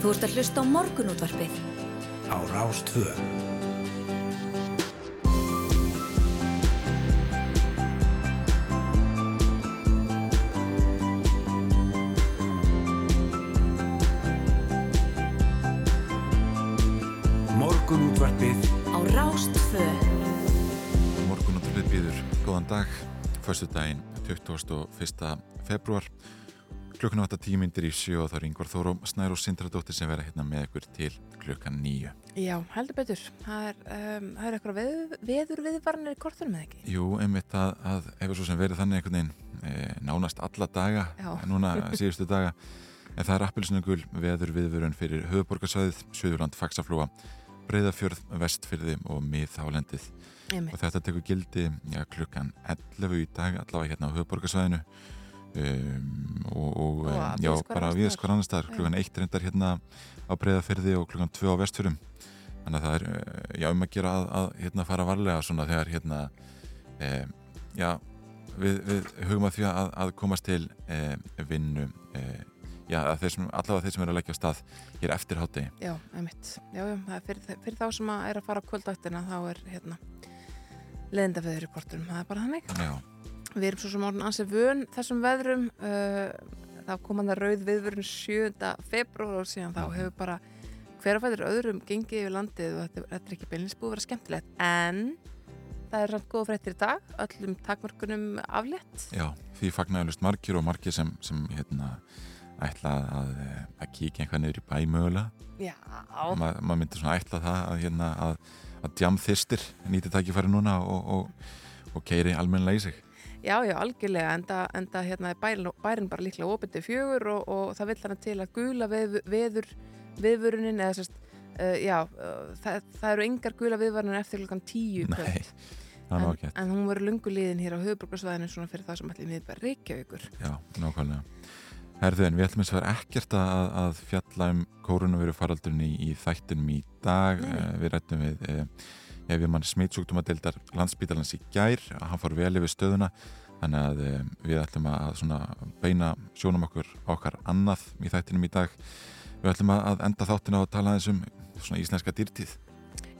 Þú ert að hlusta á morgunútvarpið. Á Rástvö. Morgunútvarpið Á Rástvö. Morgunúttarpið býður, góðan dag, förstu daginn, 21. februar. Klukkan átta tíu myndir í sjö og það er yngvar Þóró Snær og Sindradóttir sem vera hérna með ykkur til klukkan nýju. Já, heldur betur. Það er, um, það er eitthvað veð, veður viðvarnir í kortunum eða ekki? Jú, einmitt að, að hefur svo sem verið þannig einhvern veginn e, nánast alla daga, Já. núna síðustu daga, en það er appilsnugul veður viðvörun fyrir höfuborgarsvæðið, Suðurland, Faxaflúa, Breiðafjörð, Vestfyrði og Miðhálendið. Og þetta tekur gildi ja, klukkan 11 í dag allavega hérna á höfuborgarsvæðinu um, og, og um, að já, bara annars viðs staðar. hvar annar staðar Já. klukkan 1 reyndar hérna á Breiðafyrði og klukkan 2 á Vestfyrðum þannig að það er uh, já, um að gera að, að hérna fara varlega svona þegar hérna um, já, við, við hugum að því að, að komast til um, vinnu um, já, að þeir sem, allavega þeir sem eru að leggja á stað hér eftir hátegi Já, einmitt. Já, já, fyrir, fyrir þá sem að er að fara á kvöldaktina þá er hérna leðindaveður í kortunum. Það er bara þannig. já, Við erum svo sem orðin ansið vön þessum veðrum. Uh, það kom hann að rauð viðvörun 7. februar og síðan þá hefur bara hver að fæður öðrum gengið yfir landið og þetta, þetta er ekki beinleins búið að vera skemmtilegt. En það er samt góð fréttir í dag, öllum takmörkunum aflétt. Já, því fagnaðalust margir og margir sem, sem hérna, ætla að, að kíkja einhvað niður í bæ mögulega. Já, Ma, maður myndi svona ætla það að, hérna, að, að djam þyrstir nýti tækifæri núna og, og, og keiri almennilega í sig. Já, já, algjörlega, enda, enda hérna er bærin, bærin bara líklega opið fjögur og, og það vill hana til að gula veð, veður, viðvörunin eða sérst, uh, já, uh, það, það eru engar gula viðvörunin eftir klukkan tíu Nei, kvöld. það er en, en hún verður lunguliðin hér á höfuborgarsvæðinu svona fyrir það sem allir miðbæri Reykjavíkur. Já, nákvæmlega. Herðu en við ætlum eins og vera ekkert að, að fjalla um koronaviru faraldurinn í, í þættinum í dag. Nei. Eh, Við rættum við eh, ef við mann smittsjúkdómadeildar landsbítalans í gær, að hann fór vel yfir stöðuna þannig að eh, við ætlum að beina sjónum okkur okkar annað í þættinum í dag. Við ætlum að enda þáttina að tala aðeins um svona íslenska dýrtíð.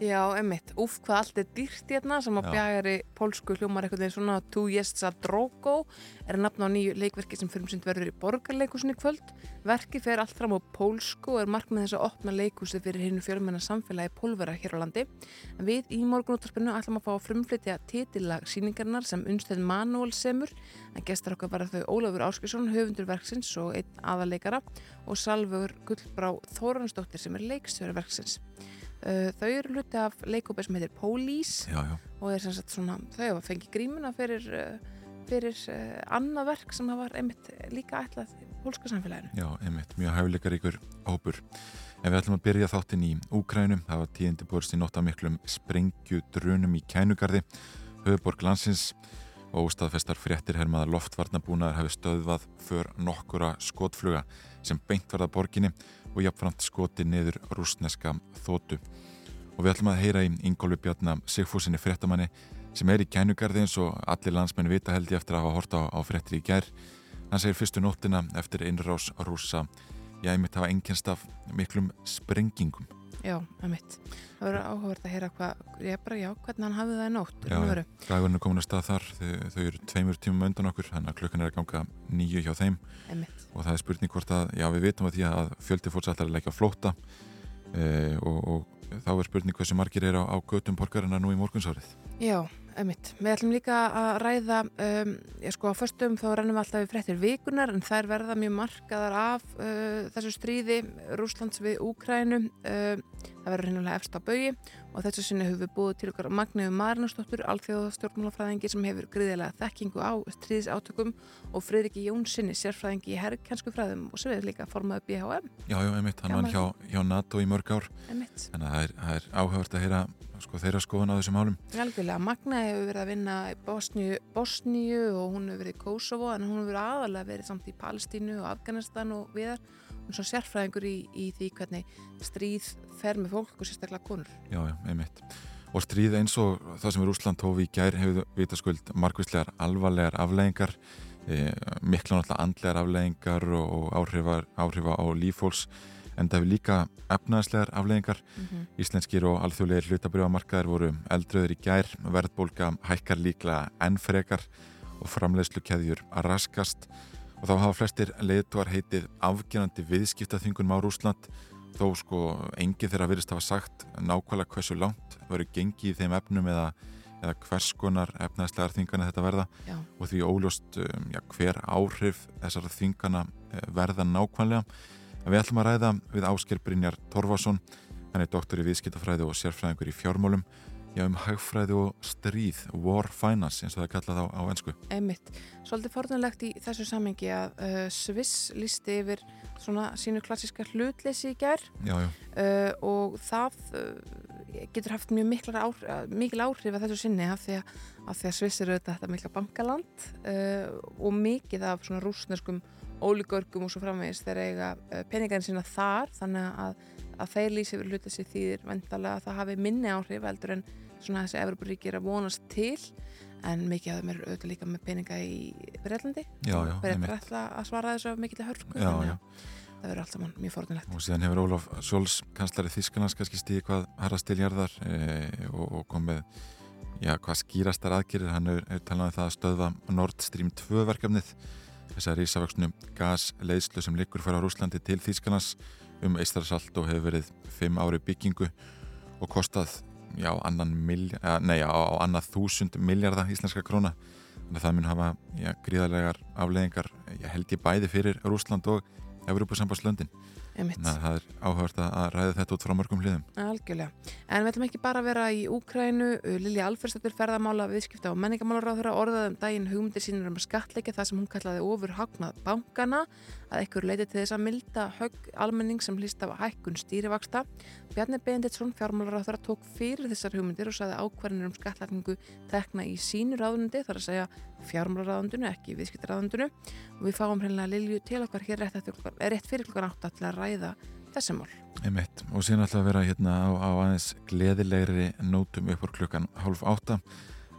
Já, emmitt, úf hvað allt er dýrt hérna sem að bjagari pólsku hljómar eitthvað svona Tu Jestsa Drogo er nafn á nýju leikverki sem fyrir synd verður í borgarleikusinni kvöld. Verki fer allt fram á pólsku og er markmið þess að opna leikúsi fyrir hinn fjölmenna samfélagi pólvera hér á landi. En við í morgunúttarpinu ætlum að fá að frumflytja titillag síningarnar sem unnstæð Manuel semur. En gestar okkar var þau Ólafur Áskilsson, höfundur verksins og einn aðaleikara og Salvögur Gullbrá Þóransdóttir sem er leikstjóri verksins. Uh, þau eru hluti af leikópi sem heitir Police Já, já, og er svona, þau hafa fengið grímuna fyrir, uh, fyrir uh, annað verk sem var einmitt líka ætlað í pólska samfélaginu. já, einmitt, mjög hæfileikaríkur hópur. En við ætlum að byrja þáttinn í Úkrænum. Það var tíðindi borst í nótt af miklum sprengju drunum í Kænugarði, höfuborg landsins og óstaðfestar fréttir hermaða loftvarnabúnaðar hafi stöðvað för nokkura skotfluga sem beint varða borginni og jafnframt skoti niður rúsneska þótu. Og við ætlum að heyra í Ingólfi Bjarnar Sigfúsinni fréttamanni sem er í Kænugarði eins og allir landsmenn vita held ég eftir að hafa horta á, á fréttir í gær. Hann segir fyrstu nóttina eftir innrás rúsa ég einmitt hafa enginnst af miklum sprengingum. Já, einmitt. Það verður áhugavert að heyra hvað, ég bara já, hvernig hann hafði það í nótt. Já. Dagurinn er komin að stað þar, þau, þau eru tveimur tímum undan okkur, þannig að klukkan er að ganga nýju hjá þeim Einmitt. og það er spurning hvort að, já við vitum að því að fjöldi fólks alltaf er á flóta e, og, og þá er spurning hversu margir er á, á götum borgarinnar nú í morgunsárið. Já, einmitt. Við ætlum líka að ræða, um, ég sko á föstum þá rennum við alltaf við fréttir vikunar en þær verða mjög markaðar af uh, þessu stríði Rúslands við Úkrænu. Uh, það verður hennulega efst á baugi og þessu sinni höfum við búið til okkar Magniðu Marinastóttur, alþjóðastjórnmálafræðingi sem hefur gríðilega þekkingu á stríðisátökum og Friðriki Jónssoni, sérfræðingi í herrkensku fræðum og sem við líka formaði BHM. Já, já, einmitt, hann var hjá, hjá NATO í mörg ár, Einmitt. þannig að það er, það er áhugavert að heyra sko, þeirra skoðun á þessum málum. Algjörlega, Magna hefur verið að vinna í Bosníu, Bosníu og hún hefur verið í Kosovo en hún hefur verið aðalega verið samt í Palestínu og Afganistan og viðar. Hún er svo sérfræðingur í, í því hvernig stríð fer með fólk og sérstaklega konur. Já, já, einmitt. Og stríð eins og það sem er Úsland hófi í gær hefur vitaskuld margvíslegar alvarlegar afleggingar, e, mikla náttúrulega andlegar afleggingar og áhrifa, áhrifa á lífhóls en það hefur líka efnaðslegar afleðingar. Mhm. Íslenskir og alþjóðlegir hlutabriðamarkaðir voru eldröður í gær, verðbólka hækkar líklega enn frekar og framleiðslu keðjur að raskast og þá hafa flestir leiðtúar heitið afgerandi viðskiptaþingunum á Rúsland þó sko engi þeirra virðist hafa sagt nákvæmlega hversu langt verður gengið í þeim efnum eða, eða hvers konar efnaðslegar þingana þetta verða Já. og því óljóst um, já, hver áhrif þessara þingana eh, verða nákvæmlega. En við ætlum að ræða við Ásker Brynjar Torfason, hann er doktor í viðskiptafræði og sérfræðingur í fjármálum, já um hagfræði og stríð, war finance eins og það er kallað á, á ennsku. Einmitt. Svolítið forðanlegt í þessu samengi að uh, Sviss listi yfir svona sínu klassiska hlutleysi í já, uh, og það uh, getur haft mjög miklar áhrif, mikil áhrif að þessu sinni af því að, að Sviss eru þetta, þetta mikla bankaland uh, og mikið af svona rúsneskum ólíkörgum og svo framvegis þeir eiga uh, peningarinn sína þar þannig að, að þeir lýsi yfir hlutleysi þýðir vendalega að það hafi minni áhrif heldur en svona þessi Evroparíki er að vonast til en mikið af þeim eru auðvitað líka með peninga í Breitlandi já, Breitlandi ætla að svara þessu af mikill hörku Já, þannig já. að það verður allt saman mjög forðunlegt Og síðan hefur Ólaf Sjóls, kanslari Þískanans, kannski stíði hvað harrast til jarðar e, og, og kom með, já, hvað skýrastar aðgerir. Hann er, er talað um það að stöðva Nord Stream 2 verkefnið, þess að rísavöksnu gasleiðslu sem liggur fyrir á Rúslandi til Þískanans um Eistararsalt og hefur verið fimm ári byggingu og kostað, já, annan miljard, nei, á, á annað þúsund miljardar íslenska króna. Þannig að það mun hafa, já, gríðarlegar afleðingar, ég held ég bæði fyrir Rúsland og Evropasambanslöndin. Einmitt. Það er áhört að ræða þetta út frá mörgum hliðum. Algjörlega. En við ætlum ekki bara að vera í Úkrænu. Lilja Alfersdóttir ferðamála, viðskipta og menningamálaráður orðaði um daginn hugmyndir sínur um að skatleika það sem hún kallaði ofur hagnað bankana að ekkur leiti til þess að milda högg almenning sem hlýst af hækkun stýrivaksta. Bjarni Benditsson fjármálaráður tók fyrir þessar hugmyndir og sagði ákvarðinir um skatlækningu tekna í sínu ráðundi þar að segja fjármálaráðundinu, ekki viðskiptaráðundinu og við fáum hreinlega Lilju til okkar hér rétt, eftir, eh, rétt fyrir klukkan átta til að ræða þessi mál. Einmitt. Og síðan ætla að vera hérna á, á aðeins gleðilegri nótum upp úr klukkan hálf átta.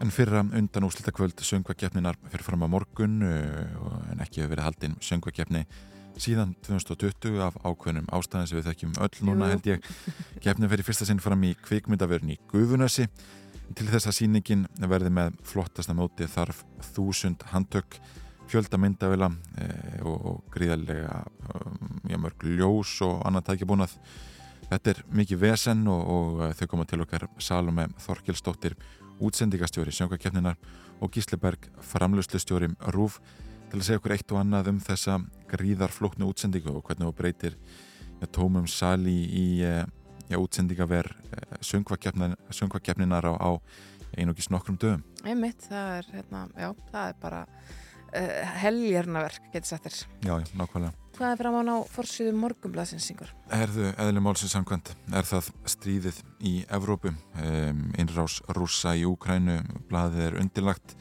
En fyrra undan úslitakvöld söngvakeppninar fyrir fram á morgun uh, en ekki hefur verið haldinn söngvakeppni síðan 2020 af ákveðnum ástæðin sem við þekkjum öll núna held ég. Keppnin fyrir fyrsta sinn fram í kvikmyndaverðin í Guðunasi til þess að síningin verði með flottasta móti þarf þúsund handtök fjölda myndavila e, og, og gríðarlega já, mörg ljós og annað tækjabúnað. Þetta er mikið vesen og, og eh, þau koma til okkar Salome Þorkelsdóttir útsendingastjóri sjöngakefninar og Gísli Berg framlustustjóri RÚF til að segja okkur eitt og annað um þessa gríðarflóknu útsendingu og hvernig þú breytir tómum sali í ja, útsendingaver söngvakefninar á, á einugis nokkrum dögum Einmitt, það er, hérna, já, það er bara uh, heljarnaverk, getur sagt þér. Já, já, nákvæmlega Hvað er fram á ná forsýðu morgumblaðsins, Singur? Erðu eðli málsins samkvæmt er það stríðið í Evrópu um, innrás rússa í Úkrænu blaðið er undirlagt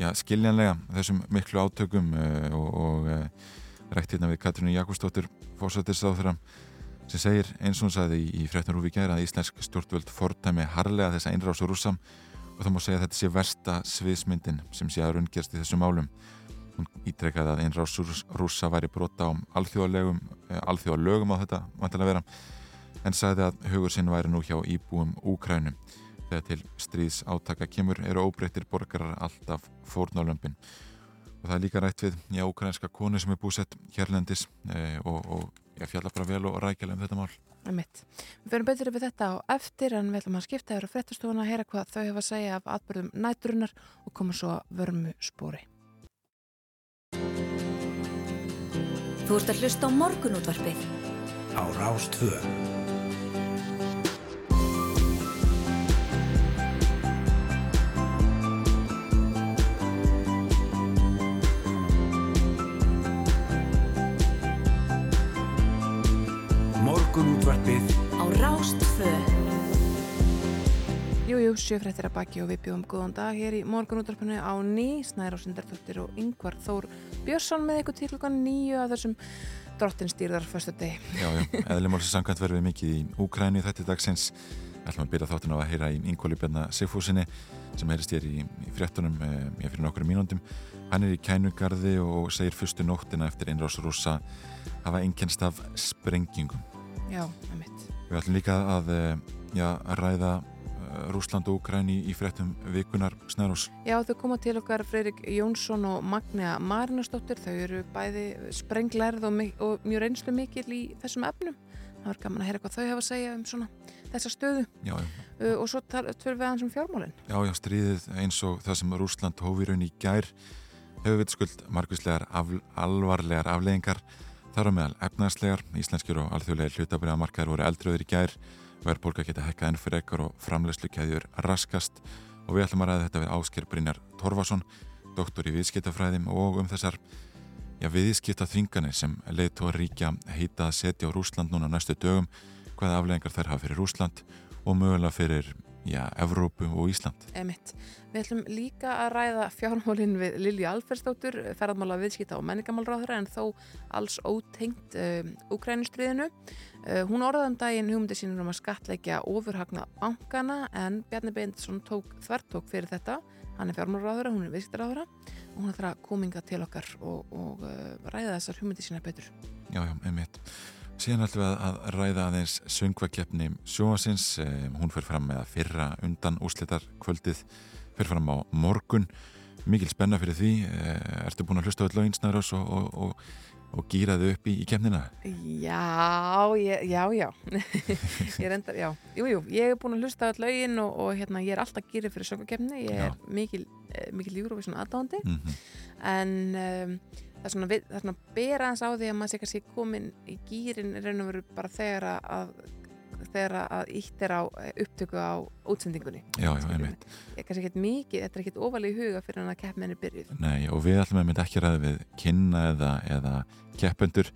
já, skiljanlega þessum miklu átökum uh, og, og uh, rætt hérna við Katrínu Jakobsdóttir fórsættisáþuram sem segir eins og hún sagði í, fréttunarúfi gæra að íslensk stjórnvöld fordæmi harlega þessa innrás rússam og það má segja að þetta sé versta sviðsmyndin sem sé að raungerst í þessum málum. Hún ítrekkaði að einrás rússa væri brota alþjóðalegum eh, alþjóðalögum á þetta vantilega vera en sagði að hugur sinn væri nú hjá íbúum Úkrænum þegar til stríðs átaka kemur eru óbreyttir borgarar alltaf fórnálömpin og það er líka rætt við já, úkrænska konu sem er búsett hérlendis eh, og, og ég fjalla bara vel og rækjala um þetta mál. Við fyrir betur yfir þetta á eftir en við ætlum að skipta yfir á fréttastofuna að heyra hvað þau hefa að segja af atbyrðum næturinnar og koma svo vörmu spóri. Þú ert að hlusta á morgunútvarpið. á Rástvö. Morgunútvarpið Á Rástfö. Jú, jú, sjöfrættir að baki og við bjóðum góðan dag hér í morgunútvarpinu á ný, Snæra og Sindardóttir og Yngvar Þór Björnsson með ykkur til klukkan nýju að þessum drottinstýrðar fyrstu degi. Já, já, eðli málsins samkvæmt verðum við mikið í Úkrænu í þetta dagsins ætlum að byrja þáttinn á að heyra í Ingóli Bjarna Sigfúsinni sem heyrist hér í, í fréttunum eh, ég fyrir nokkru mínúndum hann er í kænugarði og segir fyrstu nóttina eftir innrás rúsa hafa einkennst af sprengingum Já. Við ætlum líka að, eh, já, ræða Rúsland og Ukræni í, frettum vikunar Snærós. Já, þau koma til okkar Freirik Jónsson og Magnea Marinastóttir. Þau eru bæði sprenglærð og, og mjög reynslu mikil í þessum efnum. Það var gaman að heyra hvað þau hafa að segja um svona þessa stöðu. Já, já. Uh, og svo tölum við aðeins um fjármálinn. Já, já, stríðið eins og það sem Rúsland hófirun í gær hefur við skuld margvíslegar af, alvarlegar afleggingar þar á meðal efnaðslegar. Íslenskjur og alþjóðlega hlutabriðamarkaðar voru eldröður í gær verðbólka geta hekkað enn fyrir ekkar og framlegslu keðjur raskast og við ætlum að ræða þetta við Ásker Brynjar Torfason, doktor í viðskiptafræðim og um þessar viðskipta þvinganir sem leiðtóra ríkja heita að setja á Rúsland núna næstu dögum, hvaða afleggingar þær hafa fyrir Rúsland og mögulega fyrir já, Evrópu og Ísland. Emitt. Við ætlum líka að ræða fjármálinn við Lilju Alferstóttur, ferðarmála viðskipta og menningamálráður en þó alls ótengt um, Ukrænustriðinu. Uh, hún orðaðan um daginn hugmyndi sínur um að skatleikja ofurhagna bankana en Bjarni Beindsson tók þvertók fyrir þetta. Hann er fjármálráður, hún er viðskiptaráður og hún ætlar að kominga til okkar og, og uh, ræða þessar hugmyndi sína betur. Já, já, emitt. Síðan ætlum við að ræða aðeins söngvakeppni sjóasins. Eh, hún fyrir fram með að fyrra undan úslitar kvöldið fyrir fram á morgun. Mikil spenna fyrir því. Eh, ertu búin að hlusta á all löginsnæður og, og, og, og gýraðu upp í, í keppnina? Já, ég, já, já. ég reyndar, já. Jú, jú, ég er búin að hlusta á all lögin og hérna, ég er alltaf gýrið fyrir söngvakeppni. Ég er já. mikil, eh, mikil Eurovision aðdándi. Mm -hmm. En... Um, það er svona, við, það er svona bera hans á því að maður sé kannski komin í gýrin reyn og veru bara þegar að þegar að ítt er á eh, upptöku á útsendingunni. Já, já, einmitt. Ég kannski ekkert mikið, þetta er ekkert ofalega í huga fyrir hann að keppmenni byrjuð. Nei, og við ætlum að mynda ekki að ræða við kynna eða, eða keppendur.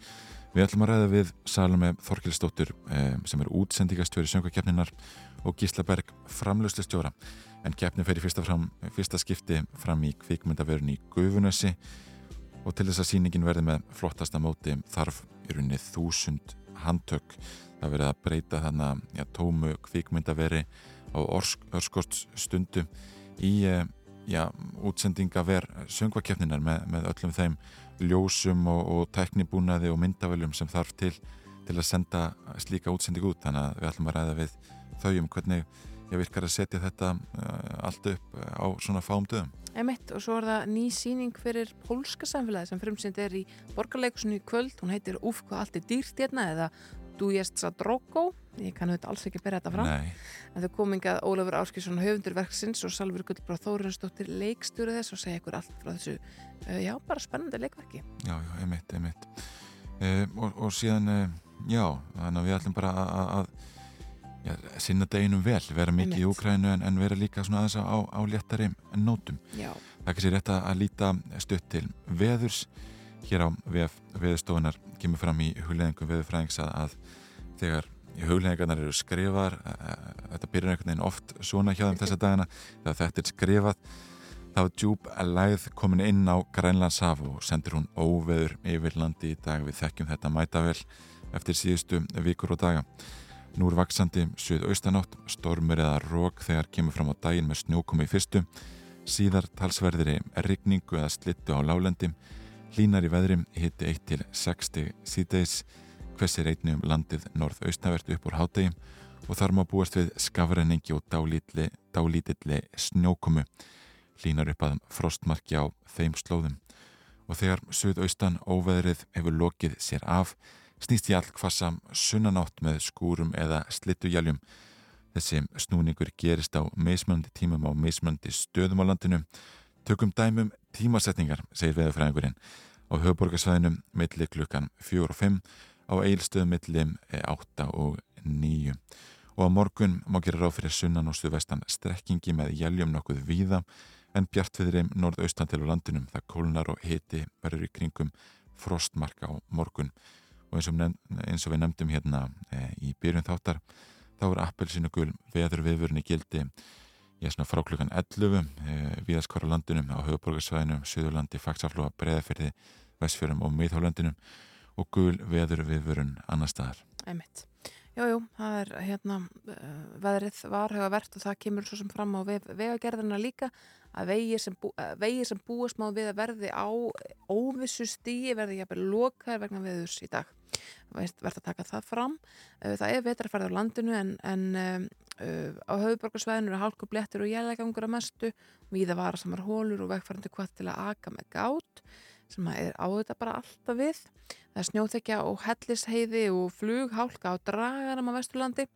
Við ætlum að ræða við Salome Þorkilsdóttur eh, sem er útsendingastjóri söngukeppninar og Gísla Berg framlöslistjóra en keppnin fer í fyrsta, fram, fyrsta skipti fram í kvikmyndaverun í Gufunössi og til þess að síningin verði með flottasta móti þarf í rauninni þúsund handtök. Það verið að breyta þannig ja, tómu kvikmyndaveri á örskort stundu í eh, ja, útsendingaver söngvakefninar með, með öllum þeim ljósum og, og teknibúnaði og myndavöljum sem þarf til til að senda slíka útsending út. Þannig að við ætlum að ræða við þau um hvernig ég virkar að setja þetta uh, allt upp á svona fáum döðum Emitt, og svo er það ný síning fyrir pólska samfélagi sem frumsynd er í borgarleikusinu í kvöld, hún heitir Úf hvað allt er dýrt hérna eða Du jest sa drogo. Ég kannu þetta alls ekki byrja þetta fram. Nei. en þau komingað Ólafur Áskilsson höfundur verksins og Salfur Gullbrá Þórundsdóttir leikstjóru þess og segja ykkur allt frá þessu uh, já, bara spennandi leikverki. Já, já, emitt, emitt uh, og, og síðan, já þannig að við ætlum bara að já, sinna deginum vel, vera mikið í Úkrænu en, en vera líka svona aðeins á, á léttari nótum. Já. Það er kannski rétt að líta stutt til veðurs. Hér á VF veðurstofunar kemur fram í hugleðingum veðurfræðings að, að þegar hugleðingarnar eru skrifar þetta byrjar einhvern veginn oft svona hjá þeim þessa dagina þegar þetta er skrifað þá er djúb að læð komin inn á Grænlandshaf og sendir hún óveður yfir landi í dag. Við þekkjum þetta mætavel eftir síðustu vikur og daga Nú er vaksandi suðaustanátt, stormur eða rók þegar kemur fram á daginn með snjókomi fyrstu, síðar talsverðir rigningu eða slittu á lálendi, hlínar í veðrim hitti 1-60 síðdeis, hversir einni um landið norð-austavert upp úr hátegi og þar má búast við skafræningi og dálítilli snjókomu, hlínar upp að frostmarki á þeim slóðum. Og þegar suðaustan óveðrið hefur lokið sér af, snýst hvassa sunnanátt með skúrum eða slittujaljum. Þessi snúningur gerist á meismöndi tímum á meismöndi stöðum á landinu. Tökum dæmum tímasetningar, segir veðurfræðingurinn, á höfuborgarsvæðinu milli klukkan 4 og 5, á eilstöðum milli 8 og 9. Og á morgun má gera ráð fyrir sunnan og stuðvestan strekkingi með jaljum nokkuð víða en bjartviðri norðaustan til á landinum það kólnar og hiti verður í kringum frostmarka á morgun og eins og, nefn, eins og við nefndum hérna e, í byrjun þáttar þá er appelsinu gul veður viðvörni gildi. Ég er svona frá klukkan 11 e, viðaskora landinum á höfuborgarsvæðinu Suðurlandi, Faxaflóa, Breðafyrði Vestfjörðum og Miðhálendinum og gul veður viðvörun annar staðar Emitt Jújú, það er hérna uh, veðrið varhauða verðt og það kemur svo sem fram á vegagerðina líka að vegið sem, bú, sem búast má við að verði á óvissu stíi verði jafnveg lokaður vegna veðurs í dag. Verður að taka það fram. Uh, það er vetrafærið á landinu en, en uh, á höfuborgarsvæðinu eru hálku blettur og jælegangur að mestu. Viða vara samar hólur og vegfærandi hvað til að aka með gát sem er á þetta bara alltaf við. Það er snjóþekja og hellisheiði og flughálka á dragaram á Vesturlandi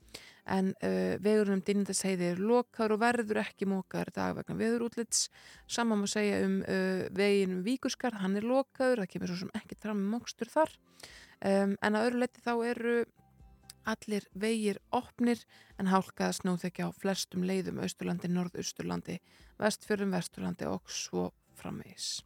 en uh, vegurinn um dýnindasheiði er lokaður og verður ekki mókaður dag vegna veðurútlits saman má segja um uh, veginn um Víkurskar, hann er lokaður það kemur svo sem ekkert fram með mókstur þar um, en að öðru leti þá eru allir vegir opnir en hálkaða snjóþekja á flestum leiðum Austurlandi, Norðausturlandi Vestfjörðum, Vesturlandi og svo framvegis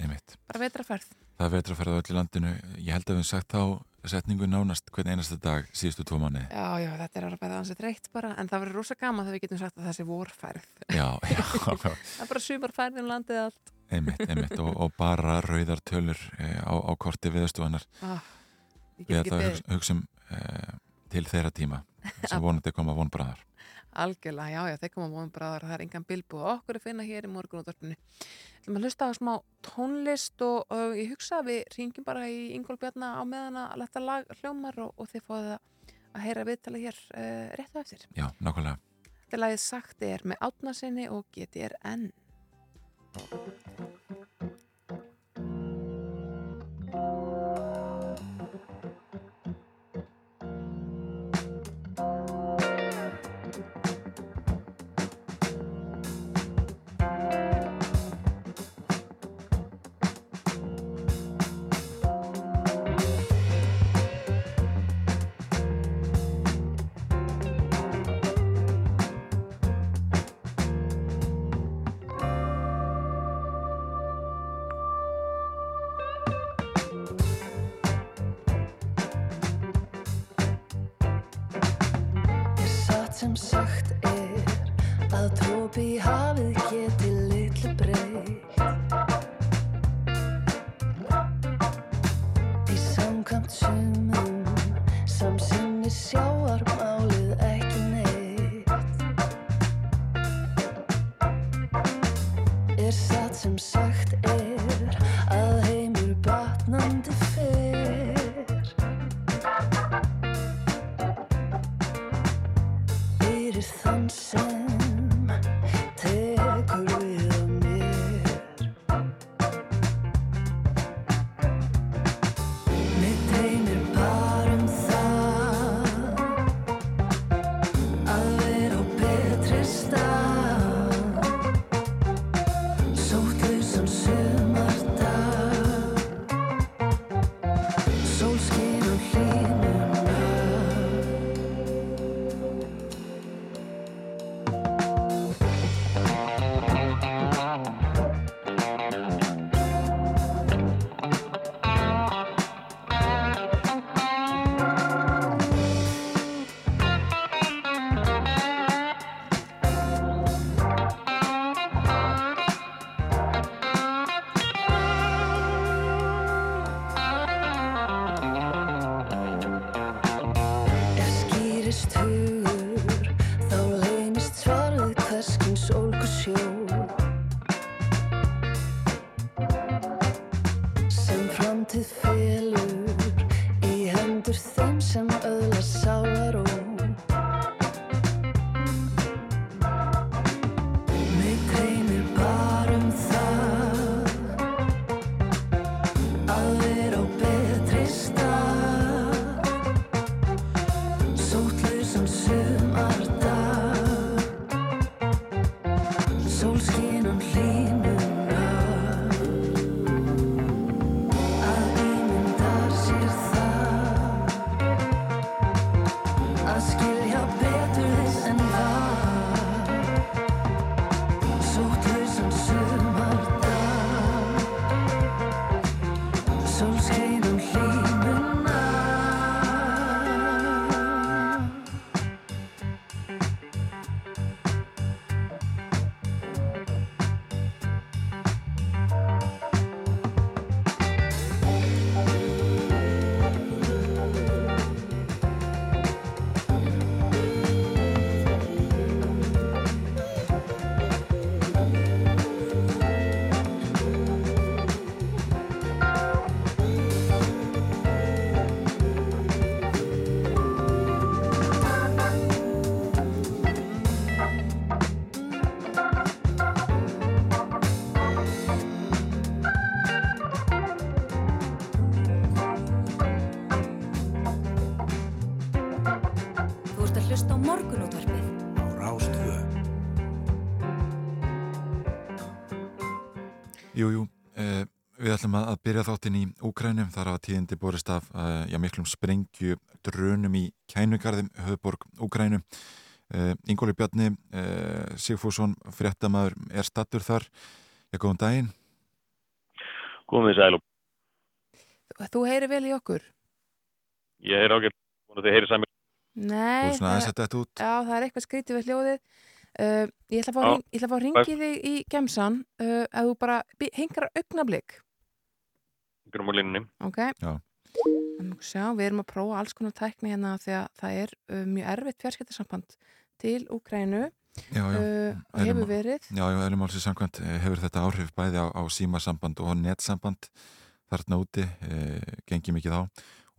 Einmitt. bara vetraferð Það er vetraferð á öllu landinu. Ég held að við sagt á setningu nánast hvern einasta dag síðustu tvo manni. Já, já, þetta er alveg ansett reitt bara en það verður rosa gaman þegar við getum sagt að þessi vorferð. Já, já, það er bara sumarferðin landið allt. Einmitt, einmitt og, og bara rauðar tölur eh, á, á korti viðstofanar ah, við ekki það hugsa um eh, til þeirra tíma sem vonandi koma vonbræðar. Algjörlega, já, já, þeir koma móðum bráðar það er engan bilbu og okkur að finna hér í morgunútvarpinu. Þú maður hlusta á smá tónlist og, og ég hugsa að við ringjum bara í Ingólbjarna á meðan að leta lag hljómar og, og þið fóðu að heyra viðtala hér uh, rétt á eftir. Já, nákvæmlega. Þetta lagið sagt er með átnasinni og GTRN Er að drópi í hafið geti ætlum að, að byrja þáttinn í Úkrænum, þar hafa tíðindi borist af uh, já, miklum sprengju drönum í Kænugarðum, höfuborg Úkrænu. Uh, Ingóli Bjarni uh, Sigfússon, fréttamaður, er stattur þar. Já, góðan daginn. Komið sæl og Þú heyri vel í okkur? ég er ágætt og þið heyri sæmi. Þú Nei, að út. Já, það er eitthvað skrítið við hljóðið. Uh, ég ætla að fá, ég að fá að ringi þig í gemsan uh, að þú bara hengar augnablik. Grum á línunni. Ok? Já. En sjá, við erum að prófa alls konar tækni hérna því að það er uh, mjög erfitt fjarskiptasamband til Úkrænu Já, já. uh, og hefur má- verið. Já, já, eðlum álsins samkvæmt eh, hefur þetta áhrif bæði á, á símasamband og netsamband þarna úti, e, gengi mikið á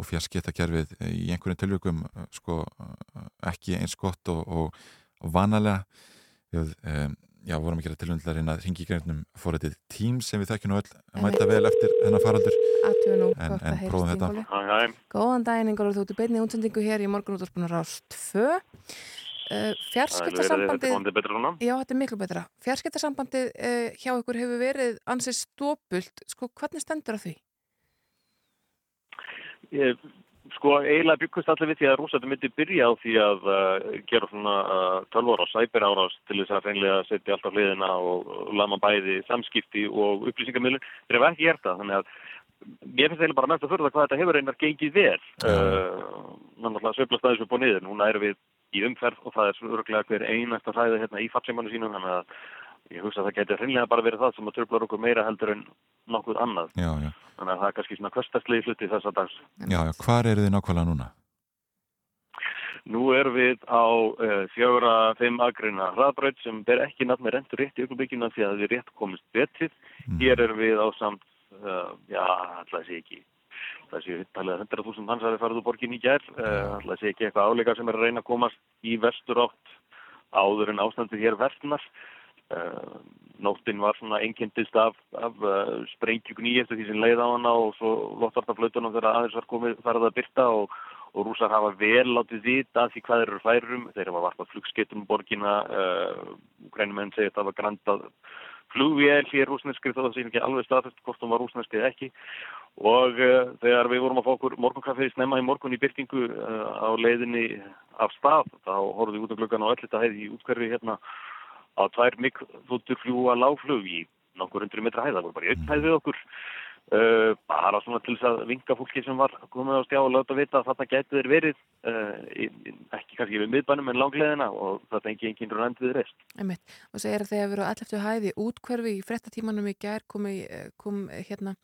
og fjarskiptakerfið eh, í einhverjum tilvíkum sko ekki eins gott og, og, og vanalega við e, já, vorum að gera tilvöndlarinn að ringi greinum fórættið Teams sem við þekkjum nú öll mæta vel eftir þennan faraldur En- en prófum þetta. Hæ, hæ. Góðan daginn, Ingóli, þú ert í beinni útsendingu hér í morgunútvarpunar ást 2. Uh, núna. Já, þetta er miklu betra. Fjarskiptasambandið uh, hjá ykkur hefur verið ansið stópult. Sko, hvernig stendur það því? Ég, sko, eiginlega byggust allir við því að rúsættu myndi byrja á því að uh, gera svona uh, tölvor á sæpir árás til þess að reynlega setja allt á hliðina og, lama bæði samskipti og upplýsingamilun. Þeir hafa ekki gert það, þannig að mér finnst eiginlega bara mest að förða hvað þetta hefur einar gengið vel. Uh, Náttúrulega söflast aðeins upp og niður. Núna erum við í umferð og það er svo örglega hver einasta hræði hérna í fatsímanu sínum, þannig að ég hugsa að það geti hreinlega bara verið það sem að tröflar okkur meira heldur en nokkuð annað. Já, já, Þannig að það er kannski svona kvöstastlegi hluti þessa dags. já, já, hvar eru þið nákvæmlega núna? Nú erum við á uh, fjögra, fimm agrina hraðbraut sem ber ekki nafn með rentur rétt í augnablikina því að við rétt komist betið. Mm. Hér erum við á samt, uh, já, alltaf sé ekki, það sé talið að 100.000 hans hafi farið úr borgin í gær, uh, alltaf sé ekki eitthvað áleika sem er að reyna að komast í vestur átt áður en ástandið hér versnar. Uh, nóttin var svona einkendist af, af uh, sprengjukni eftir því sem leið á hana og svo loftvartaflautunum þegar aðeins var komið farið að byrta og, og rúsar hafa vel látið vita því hvað eru færum þeir hafa varpað flugskettum um borgina uh, grænumenn segja að það var grandað flugvél hér rúsneskri þó það sé ekki alveg staðfest hvort hún var rúsneski eða ekki. Og uh, þegar við vorum að fá okkur morgunkaffið snemma í morgun í byrtingu á leiðinni af stað þá horfum við út af gluggan á öll þetta hæði í útkverfi hérna á tvær mikkþúttur fljúa lágflug í nokkur hundru metra hæða, það voru bara í einn hæð við okkur uh, bara svona til þess að vinga fólki sem var komið á stjá og láta vita að þetta gæti þeir verið uh, í, ekki kannski við miðbænum en langleðina og það fengi enginn röndið reist. Einmitt. Og segir að við erum á 11. hæði útkverfi í frettatímanum í gær kom, í, eh, kom hérna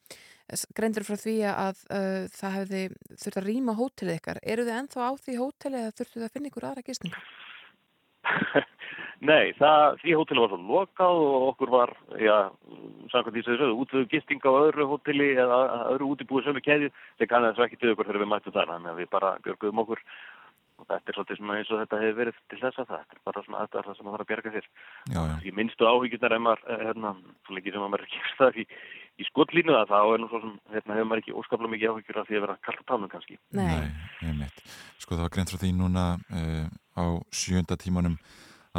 greindur frá því að uh, það hefði þurft að rýma hótelið ykkar. Eru þið ennþá á því hótelið eða þurftu þið að finna ykkur aðra gistingu? Nei, það, því hóteli var svo lokað og okkur var, já, samkvæmt því sem þið sögðu, útvöðu gisting á öðru hóteli eða öðru útibúið sömu keðju, þeir kannan þess ekki til okkur þegar við mættum þar, þannig að við bara björguðum okkur og þetta er svolítið svona eins og þetta hefur verið til þess að það, þetta er bara svona þetta er það sem maður þarf að bjarga sér. Já, já, Því minnstu áhyggjurnar ef maður, eh, hérna, svo lengi sem maður er ekki stað í, í skollínu það, þá er nú svo sem, hérna, hefur maður ekki óskaplega mikið áhyggjur af því að vera kallt á tánum kannski. Nei. einmitt. Sko það var greint frá því núna uh, á sjönda tímanum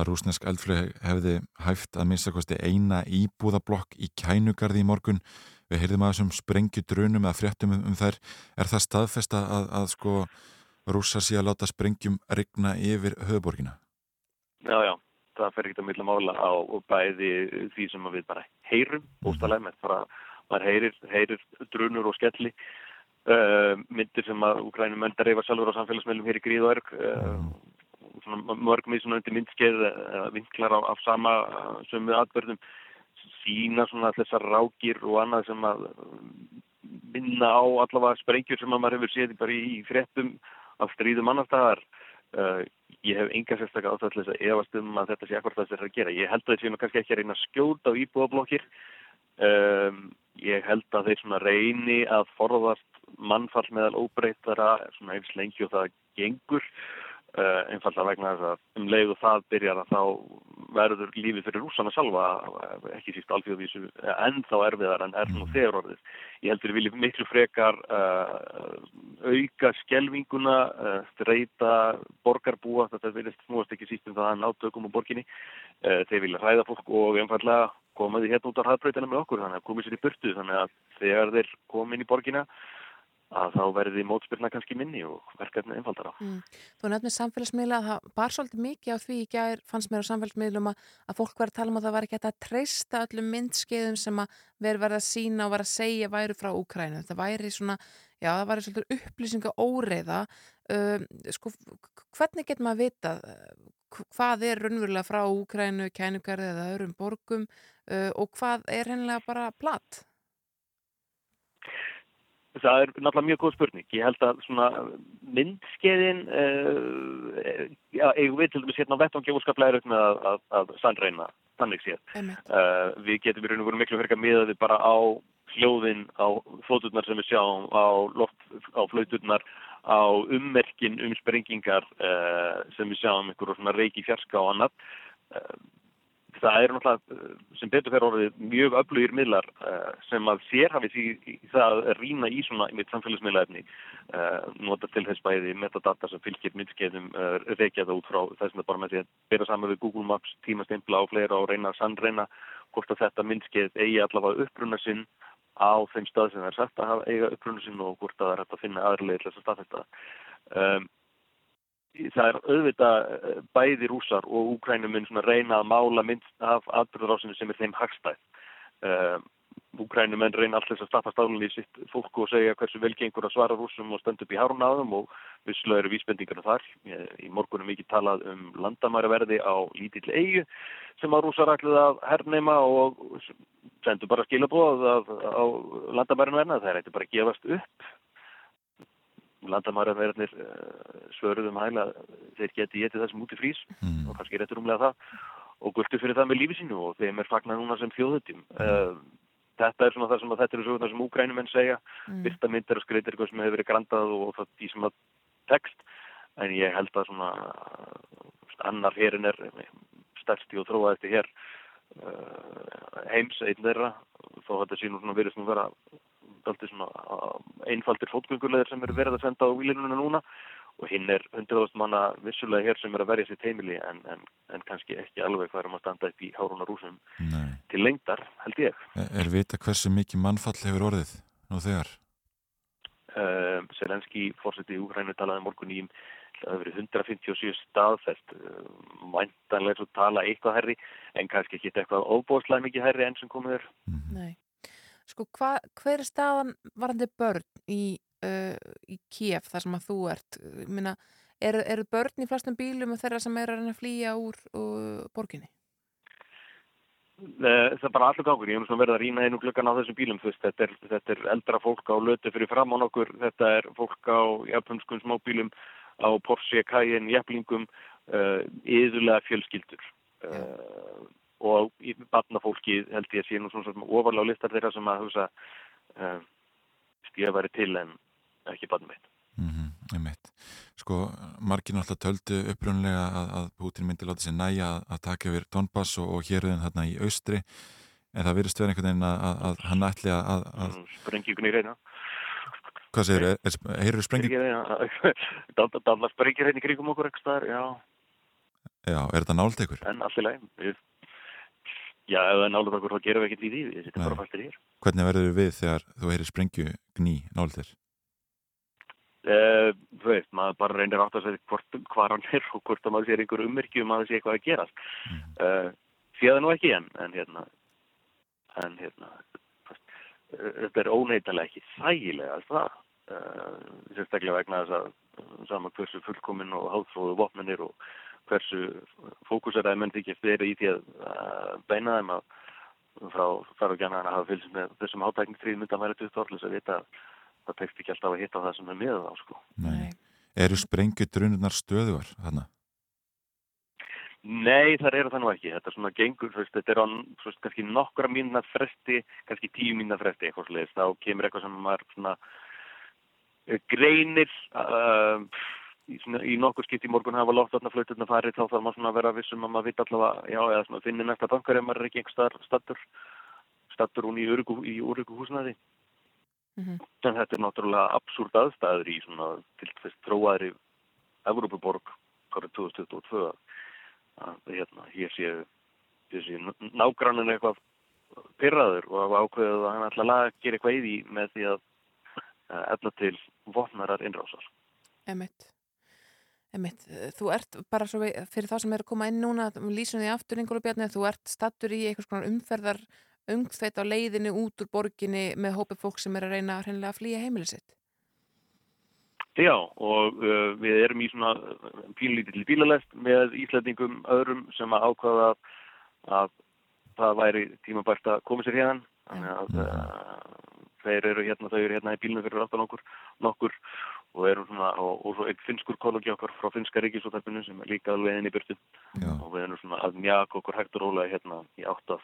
að rúsnesk eldflög hefði hæft að minnstakosti eina íbúðablokk í kænugarði í morgun. Við heyrðum að þessum sprengju drunum eða fréttum um, þær. Er það staðfesta að, að sko rússar sé að láta sprengjum rigna yfir höfuborgina? Já, já, það fer ekkert að milla mála á bæði því sem að við bara heyrum, bústalega með bara, maður heyrir, heyrir drunur og skelli uh, myndir sem að úkrænum menn dreifa sjálfur á samfélagsmeilum hér í gríð og erg uh, mörg undir myndskeið eða vinklar á, af sama uh, sömu atbörðum sína svona þessar rákir og annað sem að um, minna á allavega sprengjur sem að maður hefur séð bara í fréttum af stríðum annar staðar uh, ég hef enga sérstaklega þess að efast um að þetta sé akkur það sem er að gera. Ég held að séu nú kannski ekki að reyna að skjóta á íbúðablokkir. Um, ég held að þeir svona reyni að forðast mannfall meðal óbreytara svona eins lengi og það gengur. Uh, einfallega vegna þess að um leið og það byrjar að þá verður lífið fyrir rúsana sjálfa ekki síst alþjóðvísu ennþá erfiðar en er nú þegar orðið. Ég heldur við viljum miklu frekar uh, auka skelvinguna, uh, streyta borgarbúa, þetta verðist snúast ekki síst um það að ná tökum á borginni. Uh, þeir vilja hræða fólk og einfallega koma því hérna út á hraðbreytina með okkur, þannig að komið sér í burtu, þannig að þegar þeir komin í borgina að þá verði mótspilna kannski minni og verkefni einfaldara. Mm. Þú nefnir samfélagsmiðla að það bar svolítið mikið á því í gær fannst mér á samfélagsmiðlum að, að fólk var að tala um að það var ekki að treysta öllum myndskeiðum sem að verði verið að sína og verið að segja væri frá Úkrænu. Það væri svona, já það væri svolítið upplýsinga óreiða. Um, sko, hvernig getur maður að vita hvað er raunverulega frá Úkrænu, kænugarði eða öðrum borgum uh, og hvað er hennilega bara platt? Það er náttúrulega mjög góð spurning. Ég held að svona myndskeiðin, uh, eigum við til dæmis hérna á vettvangi úrskaplega er með að, að, að sannreina þannig séð. Uh, við getum í raun og veru miklu að miða við bara á hljóðin, á þóturnar sem við sjáum, á loft, á flauturnar, á ummerkin um sprengingar uh, sem við sjáum, einhverjum svona reiki fjarska og annað. Það eru náttúrulega sem betur fyrir orðið mjög öflugir miðlar uh, sem að sérhafið í, í það að rýna í svona mitt samfélagsmiðlaefni uh, nota til þess bæði metadata sem fylgir myndskeiðum uh, reykja það út frá þess að bara með því að bera saman við Google Maps, tímastempla og fleira og reyna að sannreina hvort að þetta myndskeið eigi allavega uppruna sinn á þeim stað sem það er sagt að hafa eiga uppruna sinn og hvort að það er hægt að finna aðrilega til þess að staðfesta um, það er auðvitað eh, bæði rúsar og úkrænum mun reyna að mála mynd af atbyrðarásinu sem er þeim hagstæð. Uh, úkrænum mun reyna alltaf að staffa stálinni í sitt fólku og segja hversu velgengur að svara rúsum og standa upp í hárun á þeim og visslega eru vísbendingarna þar. Í morgunum vikið talað um landamæraverði á lítill eigu sem að rúsar ætluð að herrneima og sendu bara skilabóð á landamæraverðina það er eitthvað bara að gefast upp landamæraverðinir uh, svöruðum hægla þeir geti getið þessum út í frís mm. og kannski réttur umlega það og gultu fyrir það með lífi sínu og þeim er fagnað núna sem þjóðutím mm. uh, þetta er svona það sem að þetta eru svona sem úgrænumenn segja mm. fyrsta myndir og skreitir eitthvað sem hefur verið grandað og það því sem að text en ég held að svona annar herin er stærsti og þróaðasti hér heims einn þeirra þó þetta sé nú svona verið svona vera einfaldir fótgöngulegar sem eru verið að senda á výlinuna núna og hinn er 100.000 manna vissulega hér sem er að verja sitt heimili en, en, en kannski ekki alveg hvað er um að standa upp í háruna rúsum Nei. til lengdar, held ég. Er, er vita hversu mikið mannfall hefur orðið nú þegar? Uh, ehm, Selenski fórseti í Úgrænu talaði morgun í það hefur verið 157 staðfest mæntanlega uh, svo tala eitthvað herri en kannski ekki eitthvað óbóðslega mikið herri enn sem komið er. Mm -hmm. Nei. Sko, hva, hver er staðan varandi börn í, uh, í Kiev þar sem að þú ert? Minna, eru, eru börn í flestum bílum og þeirra sem er að flýja úr uh, borginni? Það er bara allur gákur, ég hef verið að rýna einu glöggan á þessum bílum, veist, þetta, er, þetta er eldra fólk á lötu fyrir fram á nokkur, þetta er fólk á japanskum smábílum, á Porsche, Cayenne, jaflingum, uh, yðurlega fjölskyldur. Uh, og barnafólki held ég að sé nú svona ofarlega á listar þeirra sem að hugsa uh, eh, til en ekki barnveit mm -hmm, Sko, margir náttúrulega töldu upprunlega að, að Putin myndi láta sér næja að, að taka yfir Donbass og, og héruðin hérna í austri. En það virðist verið einhvern veginn að, að hann ætli að mm, Sprengjum í reyna Hvað segir þau? Heyrðu sprengjum? Dallar sprengjur hérna í kringum okkur ekki staðar, já Já, er þetta nált ykkur? En allir leið, við Já, ef það er nálega okkur þá gerum við ekkert í því, við sittum bara fastir hér. Hvernig verður við þegar þú heyrir sprengju gný nálega þér? Uh, þú veist, maður bara reynir átt að segja hvað hann er og hvort að maður sér einhver ummerkju um að það sé eitthvað að gerast. Mm. Uh, Sér það nú ekki enn, en hérna, en hérna, þetta er óneitalega ekki þægilega það, uh, sérstaklega vegna þess að saman hversu fullkominn og háþróðu vopnunir og hversu fókuseraði menn þykir fyrir í því að beina þeim að frá þar og gæna að hafa fylgst með þessum hátækningstríð mynda að vera til þorlis að vita að það tekst ekki alltaf að hitta það sem er með þá sko. Nei. Eru sprengudrununar stöðuar hana? Nei, það eru það nú ekki. Þetta er svona gengur, veist, þetta er á veist, kannski nokkura mínuna fresti, kannski tíu mínuna fresti eitthvað sliðist. Þá kemur eitthvað sem maður svona greinir uh, í, í nokkur skipt í morgun hafa loftarnaflauturna farið þá þarf maður svona að vera vissum að maður vita allavega, já, eða svona finnir næsta bankar ef maður er ekki einhver stattur, stattur hún í úröku húsnaði. Mhm. En þetta er náttúrulega absúrt aðstæður í svona til þess þróaðri Evrópuborg árið 2022 að hérna, hér sé, hér sé nágrannin eitthvað pyrraður og ákveðið að hann ætla að gera eitthvað í því með því að efna til vopnarar innrásar. Emitt. Emitt. Þú ert bara svo við, fyrir þá sem er að koma inn núna, lýsum því aftur Ingólu Bjarni, þú ert stattur í einhvers konar umferðar umþveit á leiðinu út úr borginni með hópi fólk sem er að reyna hreinlega að flýja heimili sitt. Já, og uh, við erum í svona pínlítill bílalest með Íslandingum öðrum sem að ákvaða að, að það væri tímabært að koma sér hérna. Þannig að uh, þeir eru hérna, þau eru hérna í bílunum fyrir aftan okkur nokkur og eru svona, og, og svo einn finskur kollogi okkar frá finska ríkisóttarpinu sem er líka alveg inn í byrtu Já. og við erum svona að mjaka okkur hægt og rólega hérna í átt af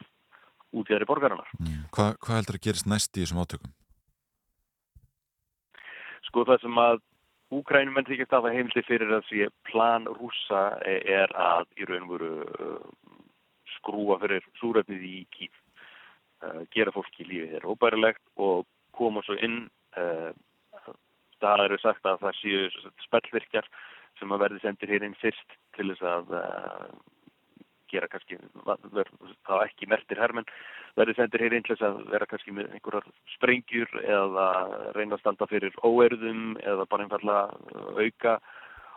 útjæðri borgarinnar. Mm. Hva, hvað heldur að gerist næst í þessum átökum? Sko það sem að Úkrænum menn þykist að það heimildi fyrir að sé plan rúsa er að í raun og veru uh, skrúa fyrir súröfnið í kýf, uh, gera fólki lífið þeirra óbærilegt og koma svo inn. Uh, það eru sagt að það séu spellvirkjar sem að verði sendir hér inn fyrst til þess að gera kannski, það ekki mertir hermenn, verði sendir hér þess að vera kannski með einhverjar sprengjur eða reyna að standa fyrir óerðum eða bara einfallega auka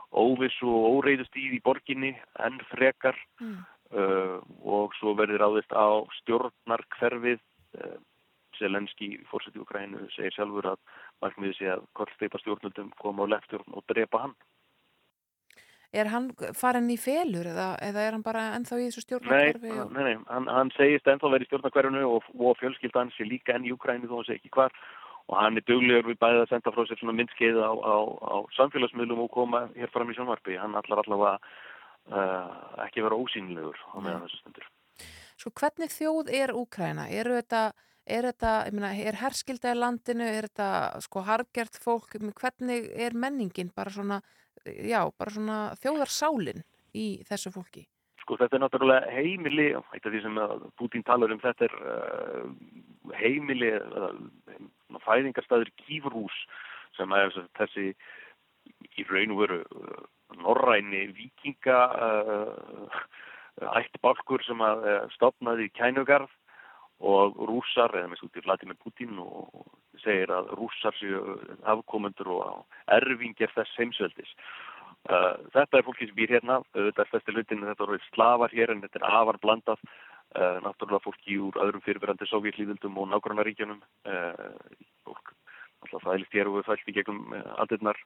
óvissu og óreiðustíð í borginni enn frekar Mm. uh, og svo verði ráðist á stjórnarkverfið uh, Selenski fórseti Ukrænu segir sjálfur að markmiði sé að kortsteipa stjórnundum koma á leftstjórn og drepa hann Er hann farin í felur eða, eða er hann bara ennþá í þessu Nei, stjórnarkvarfi? og... nei, nei, hann, hann segist ennþá verið í stjórnarkverfinu og, og fjölskyldan sé líka enn í Ukrænu þó hann segi ekki hvar og hann er duglegur við bæðið að senda frá sér svona myndskeið á, á, á samfélagsmiðlum og koma hér fram í sjónvarpi. Hann allar allavega uh, ekki vera ósýnilegur á meðan þessu stundur. Sko hvernig þjóð er Úkræna? Eru þetta, er þetta, ég meina, er herskilda í landinu, er þetta sko hargert fólk, hvernig er menningin bara svona, já, bara svona þjóðarsálin í þessu fólki? Sko þetta er náttúrulega heimili, eitt af því sem Putin talar um þetta er uh, heimili, uh, fæðingarstaður kýfrús sem er þessi í raun og veru uh, norræni vikinga uh, ættbálkur sem að uh, stopnaði í kænugarð og rússar, eða með stútið Vladimir Putin og segir að rússar séu afkomendur og erfingir þess heimsveldis. Uh, þetta er fólki sem býr hérna, þetta er flesti hlutin, þetta eru slafar hér en þetta er afar blandað, uh, náttúrulega fólki úr öðrum fyrirverandi sovjetlíðildum og nágrannaríkjunum, uh, fólk alltaf fælist hér og fælst í gegnum aldirnar.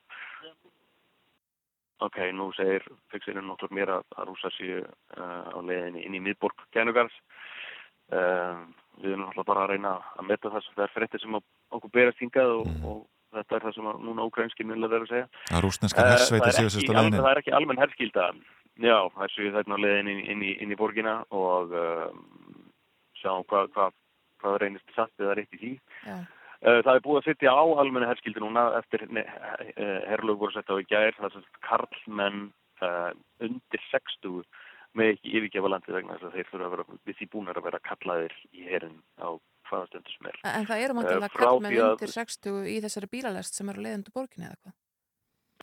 Ok, nú segir fyrksinu náttúrulega mér að, rúsa séu á leiðinni inn í miðborg Kænugars. Við erum náttúrulega bara að reyna að metta það sem það er frettir sem okkur berast hingað og, og þetta er það sem núna ókrænskir myndilega verður að segja. Að rúsneska hersveiti séu sérst á leiðinni? Það er ekki almenn herskilda. Já, það séu þarna leiðinni inn, inn, inn í borgina og um, sjáum hvað hva, hva reynist satt eða rétt í því. Já. Það er búið að setja á almenna herskildi núna eftir herrlög voru sett á í gær, það er svona karlmenn uh, undir 60 með ekki yfirgefa landið vegna þess að þeir fyrir að vera við því búinir að vera kallaðir í herin á hvaða stundu sem er. En það eru máttilega frá kallmenn því að- undir 60 í þessari bílalest sem eru leiðindu borginni eða hvað?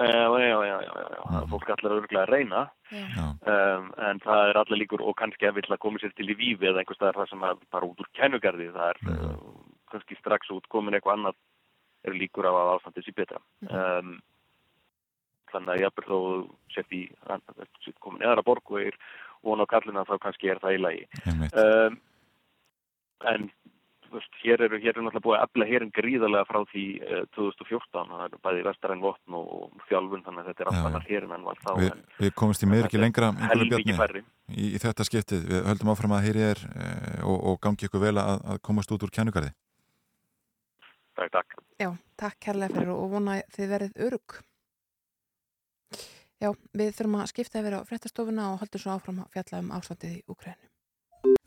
Já, já, já, já, já. Mhm. fólk allir örgulega að reyna um, en það er allir líkur og kannski að vilja koma sér til í vífi eða einhvers staðar það sem að bara út úr kennugarði það er Mhm. uh, kannski strax út komin eitthvað annað eru líkur á að ástandið sé betra um, þannig að jafnvel þó þú sett í komin eðra borg og er von á kallina þá kannski er það í lagi um, en veist, hér eru hér er náttúrulega búið að efla hérin gríðarlega frá því uh, 2014 það er bæði vestaræn votn og, og þjálfun þannig að þetta er Já, allt já. annar hérin en var þá Við, en við komumst í miður ekki lengra í, í þetta skiptið. Við höldum áfram að heyri þér eh, og, og gangi ykkur vel að, að komast út úr kænugarði. Takk, takk. Já, takk kærlega fyrir og vona þið verið örug. Já, við þurfum að skipta yfir á fréttastofuna og höldum svo áfram að fjalla um ástandið í Úkrænu.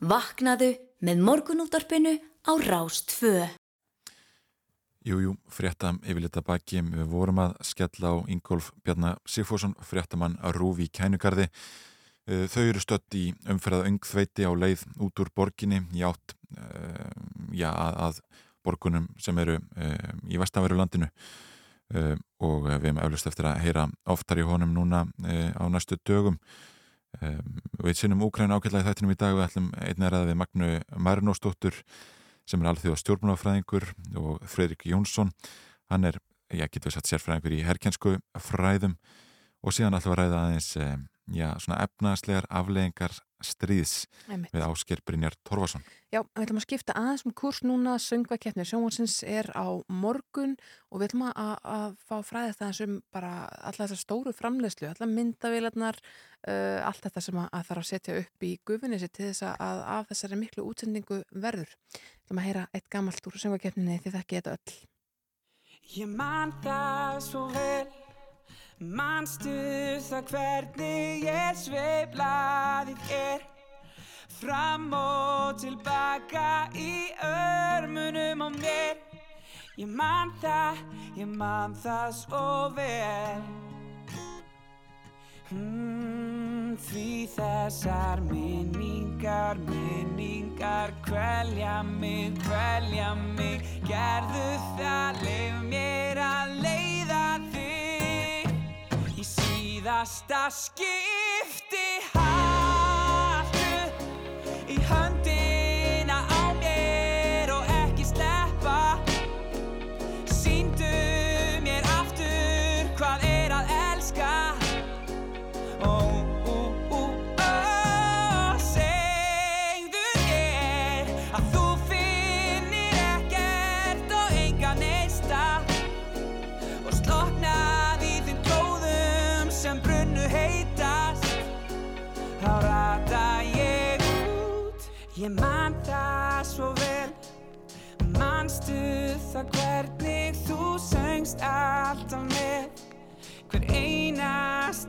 Vaknaðu með morgunútvarpinu á Rástfö. Jú, jú, frétta yfirlita baki. Við vorum að skella á Ingólf Bjarnar Sigfússon, fréttamann að rúfi í kænugarði. Eh, Þau eru stött í umferðað öngþveiti á leið út úr borginni í átt uh, já, að, borgunum sem eru um, í vestanveru landinu um, og við hefum eflust eftir að heyra oftar í honum núna um, á næstu dögum. Um, við sinnum Úkræn ákveðlega í þættinum í dag við ætlum einnig að ræða við Magnu Marinósdóttur sem er alþjóð stjórnmálafræðingur og Fredrik Jónsson. Hann er, ég getur satt sérfræðingur í herkjensku fræðum. Og síðan við að ræða aðeins já, svona efnaðslegar afleggingar stríðs Einmitt. við Ásker Brynjar Torfason. Já, við ætlum að skipta aðeins um kurs núna, söngvakeppni sjónvansins er á morgun og við ætlum að, að fá fræðið það sem bara alla þessar stóru framlegslu, alla myndavélarnar, uh, allt þetta sem að, að þarf að setja upp í gufinissi til þess að af þessari miklu útsendingu verður. Við ætlum að heyra eitt gamalt úr söngvakeppninni því það geta öll. Ég man það svo vel Manstu það hvernig ég sveiflaðið er? Fram og tilbaka í örmunum á mér. Ég man það, ég man það svo vel. Hmm, Því þessar minningar, minningar Kvelja mig, kvelja mig. Gerðu það, leif mér að Í síðasta skipti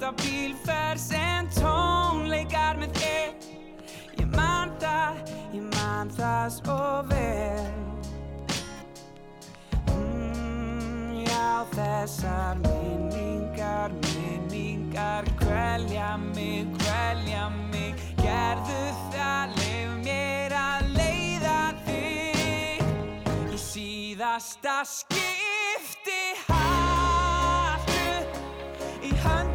einasta bílferð sem tónleikar með þér. Ég man það, ég man það svo vel. Mm, já, þessar minningar, minningar Kvelja mig, kvelja mig. Gerðu það, leif mér að leiða þig Í síðasta skipti. Haltu Í höndina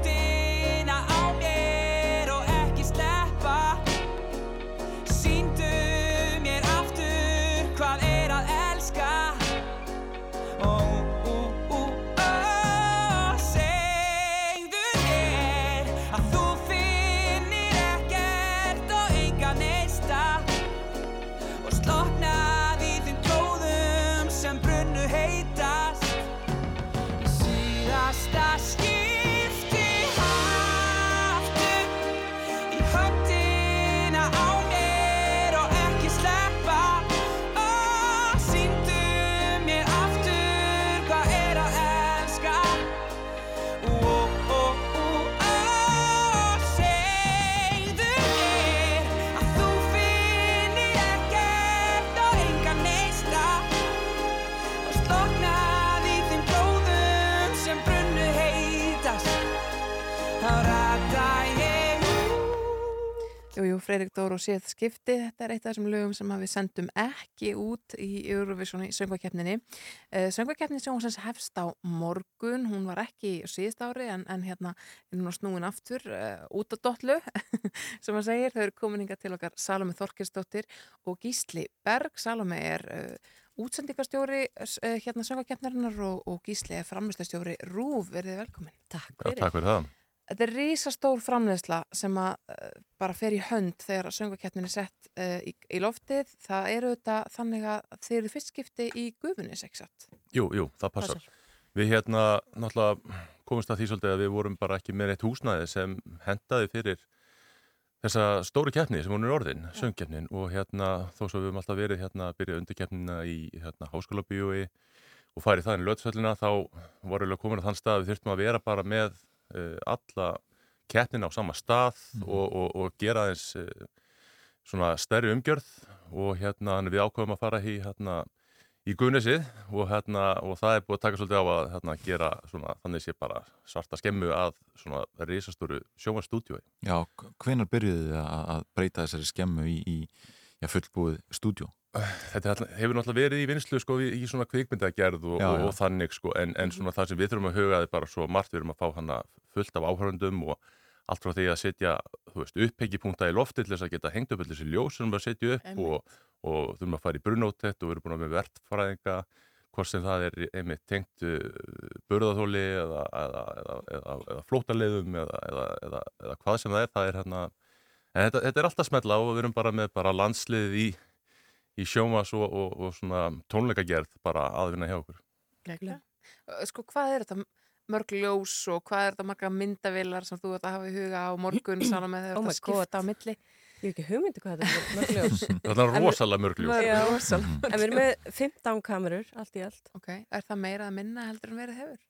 Freirik Dór og séð skipti, þetta er eitt af þessum lögum sem við sendum ekki út í Eurovision í söngvakeppninni. Uh, söngvakeppnin sem hún hefst á morgun, hún var ekki síðust ári en, en hérna er hún á snúin aftur uh, út á dollu sem að segir, þau eru komin hinga til okkar Salome Þorkirsdóttir og Gísli Berg. Salome er uh, útsendingarstjóri uh, hérna söngvakeppnarinnar og, og Gísli er framlýstastjóri Rúf, verðið velkomin. Takk Já, takk fyrir það. Þetta er rísastór framleiðsla sem að uh, bara fer í hönd þegar söngakeppnin er sett uh, í, í loftið. Það eru þetta þannig að þeir eru fyrstskipti í gufunni, sexat. Jú, jú, það passar. Við hérna náttúrulega komumst að því svolítið að við vorum bara ekki með eitt húsnæði sem hendaði fyrir þessa stóru keppni sem hún er orðin, söngkeppnin og hérna þó svo við höfum alltaf verið hérna að byrja undirkeppnina í hérna háskólabíói og farið það inn í lötsvöllina þá vorum við að þann stað að við þurftum að vera bara með alla keppnina á sama stað og, og, og gera eins uh, svona stærri umgjörð og hérna við ákveðum að fara í hérna í Guðnesið og, hérna, og það er búið að taka svolítið á að hérna, gera svona, þannig sé bara svarta skemmu að svona risastóru sjónvarstúdjói. Já, hvenar byrjuðu þið að, að breyta þessari skemmu í, í fullbúið stúdjó. Þetta hefur náttúrulega verið í vinslu sko, í, í svona kvikmyndagerð og, Já, og, já. og þannig sko, en, en svona það sem við þurfum að huga er bara svo margt, við erum að fá hana fullt af áhörundum og allt frá því að setja, uppheggjipunkta í lofti til þess að geta hengt upp allir þessi ljós sem við setja upp Einmitt. og, og þurfum að fara í brunótett og við erum búin að með vertfræðinga hvort sem það er einmitt tengt uh, burðaþóli eða, eða, eða, eða, eða flótaleiðum eða, eða, eða, eða hvað sem það er, það er hérna en þetta, þetta er alltaf smetla og við erum bara með bara landsliðið í í sjómas og, og, og tónleikagerð bara aðvinna hjá okkur. Geggjað. Sko, hvað er þetta mörg ljós og hvað er þetta marga myndavilar sem þú ert að hafa í huga á morgun saman með Oh þetta my skipta á milli? Ég hef ekki hugmyndi hvað þetta er mörg ljós. Það er rosalega. Mörg Já. rosalega En við erum með 15 kamerur, allt í allt. Ok, er það meira að minna heldur en verið hefur?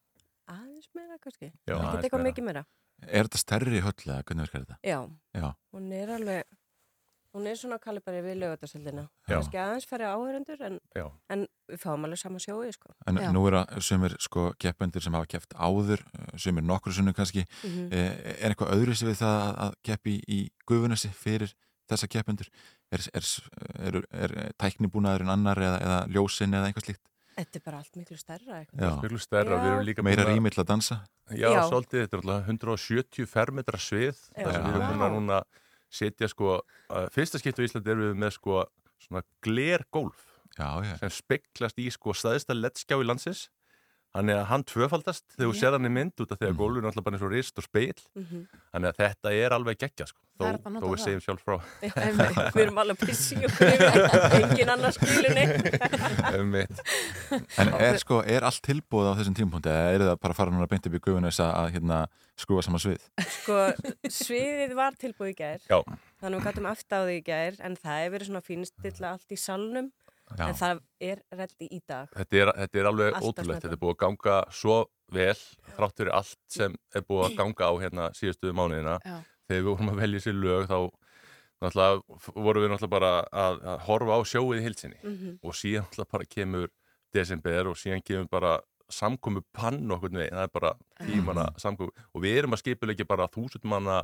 Aðeins meira kannski. Já, Ekki meira. mikið meira. Er þetta stærri höll eða hvernig virkar þetta? Já, hún er alveg, hún er svona kalibari við lögutarsöldina. Já. Kannski aðeins færri áhörendur en, en við fáum alveg sama sjói, sko. en Já. nú er að sumir sko keppendur sem hafa keppt áður, eh, sumir nokkru sunnum kannski, Mm eh, er eitthvað öðru við það að, að keppi í gufunesi fyrir þessa keppendur? Er, er, er, er, er tæknibúnaðurinn annar eða, eða ljósin eða eitthvað slíkt? Þetta er bara allt miklu stærra Miklu stærra, við erum líka meira búin að- rými til að dansa? Já, Já. svolítið, þetta er alltaf 170 fermetra svið, þar sem við erum núna setja sko, fyrsta skiptu í Íslandi erum við með sko svona glergólf sem speklast í sko staðista lettskjá í landsins Þannig að hann tvöfaldast þegar þú Já. sér hann í mynd út af því að Mhm. gólfinu er alltaf bara eins og rist og speil. Mhm. Þannig að þetta er alveg geggja sko. Þó, er að þó við segjum sjálf frá. Við erum alveg pissi og engin annars skilinni. En er, sko, er allt tilbúið á þessum tímpunkti eða er það bara að fara núna beint upp í gufunes að, að hérna, skrúa saman svið? Sko, sviðið var tilbúið í gær. Já. Þannig að við gætum því í gær, en það hefur verið svona fínstilla allt í salnum. Já, En það er reddi í dag. Þetta er, þetta er alveg Alltaf ótrúlegt. Þetta er búið að ganga svo vel þrátt fyrir allt sem er búið að ganga á hérna síðustu mánuðina. Já. Þegar við vorum að velja sér lög þá vorum við náttúrulega bara að, að horfa á sjóið í hilsinni Mm og síðan náttúrulega bara kemur desember og síðan kemur bara samkomu pann okkur veginn, það er bara tímanna samkomu og við erum að skipulegja bara þúsund manna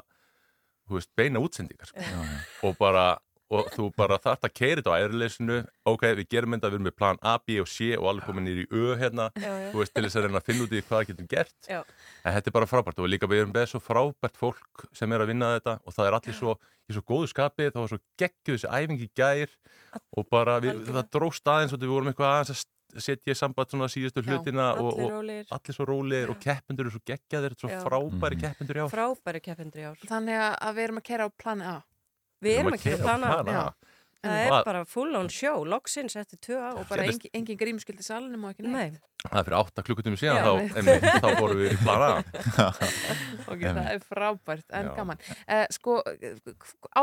veist, beina útsendingar sko. já. og bara og þú bara þarft að keira þetta á ærileysinu ok, við gerum þetta, við erum með plan A, B og C og alveg komin nýr í Ö hérna. Já, já. þú veist, til þess að reyna að finna út í hvað það getum gert. Já. en þetta er bara frábært. Og líka við erum með svo frábært fólk sem er að vinna þetta. Og það er allir svo í svo góðu skapi, það var svo geggjuð þessi æfingi gær. Og bara við, það dróst aðeins og við vorum eitthvað aðeins að setja í samband svona síðustu hlutina. Og, Allir og allir svo rólegir. Og keppendur eru svo geggjaðir, er svo frábæri Mhm. keppendur í ár við erum á ekki að plana. plana. Það er bara full on show, loksins eftir tvö ár. Og bara engin, engin grímskyldi salunum og ekki neitt. Nei, það er fyrir átta klukkutími síðan Já, þá, einmitt, þá fórum við í plana Ok, það er frábært, en Já. gaman. Eh, sko, á,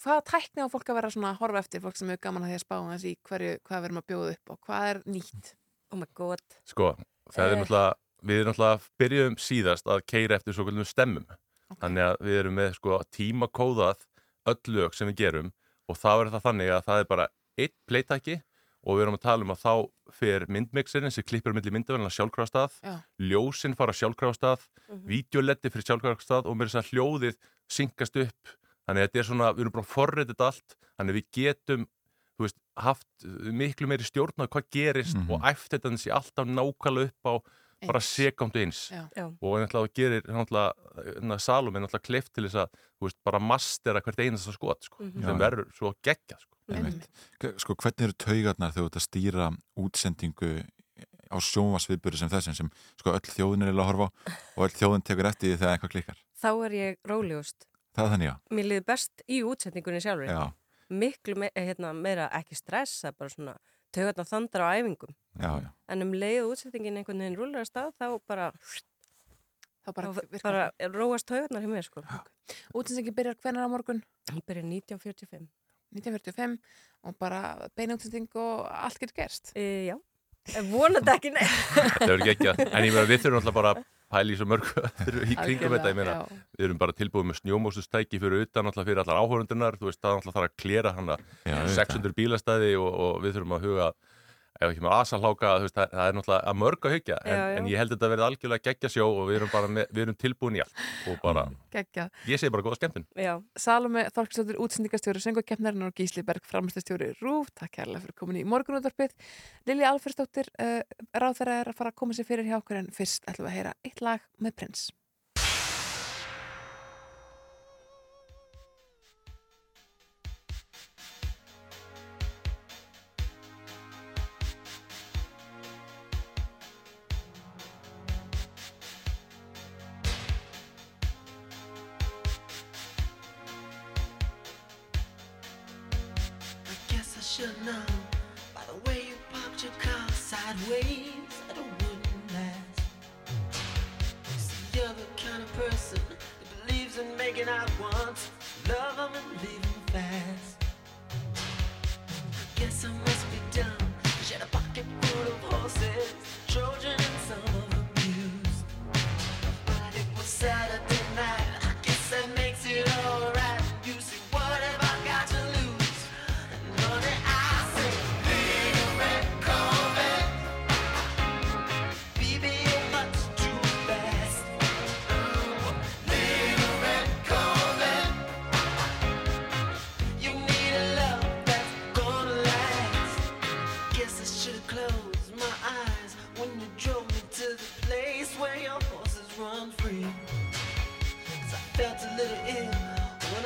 hvað tækni á fólk að vera svona að horfa eftir, fólk sem er gaman að því að spá hans í hverju, hvað við erum að bjóða upp og hvað er nýtt? oh my god. sko, það er Eh. náttúrulega við erum náttúrulega byrjuðum síðast að keira eftir svo kvöldum stemmum þannig að við erum með sko tímakóðað öll lög sem við gerum og þá er það þannig að það er bara eitt playtæki og við erum að tala um að þá fer myndmixirinn sem klippur milli myndavelina sjálfkrafa stað, Já. ljósinn fara sjálfkrafa stað, Mhm. videoletti fyrir sjálfkrafa stað og mér er þess að hljóðið syngast upp, þannig að þetta er svona við erum bara þetta allt, þannig að við getum þú veist, haft miklu meiri stjórn á hvað gerist Mhm. og æft þetta þessi alltaf nákvæmlega upp á bara Eins. sekundu eins Já. Og náttúrulega gerir náttúrulega Salome náttúrulega kleift til þess að þú veist, bara mastera hvert einasta skot sko, Mhm. sem Já. verður svo geggja sko. Sko, hvernig eru taugarnar þegar þú ert að stýra útsendingu á sjónvarsviðböru sem þessum sem sko öll þjóðin er að horfa á og öll þjóðin tekur eftir því þegar eitthvað klikkar. Þá er ég rólegust. Það er þannig, já. Mér liði best í útsendingunni sjálfur. Já, Miklu me hérna, meira ekki stress, það er bara svona taugarnar þandar á æfingum. já, já. En um leið og útsendingin einhvern veginn rúlar að stað, þá bara, Þá bara, þá virkar bara róast taugarnar hjá mér, sko. Útsensingi byrjar hvenær á morgun? Hún byrjar 1945. 1945 og bara beina útsending og allt getur gerst. E, já, En vonandi ekki neitt. þetta verður geggja en ég meina við þurfum alltaf bara að í svo mörg í kringum þetta, ég meina við erum bara tilbúið með snjómósustæki fyrir utan alltaf fyrir allar áhörundunar, þú veist, það alltaf þarf að klera hana Já, auðvitað. 600 bílastæði og, og við þurfum að huga ef ekki með asalháka, veist, það, það er náttúrulega að mörg að hugja, en, já, já. en ég held að þetta verði algjörlega geggja sjó og við erum, með, við erum tilbúin í allt og bara, mm, geggja. ég segi bara góða skemmtun. Já, Salome Þorkslóttur, útsendingastjóri, söngukeppnarinn og Gísli Berg, framstæðstjóri Rúf, takk kærlega fyrir komin í morgunundarpið. Lili Alferstóttir, uh, eh, ráð þeirra er að fara að koma sér fyrir hjá okkur en fyrst ætlum við að heyra eitt lag með Prins.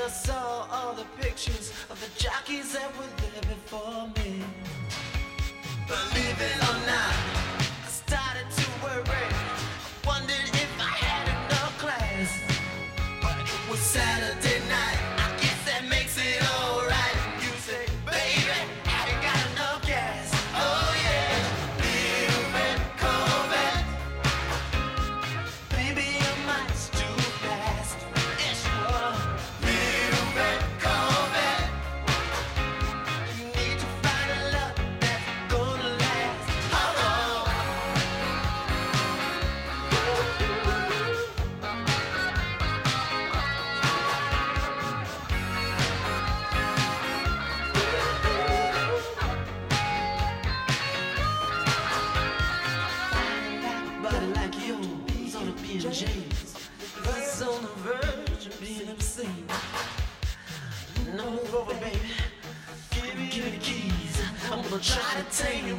I saw all the pictures of the jockeys that were there before me. try to tame you.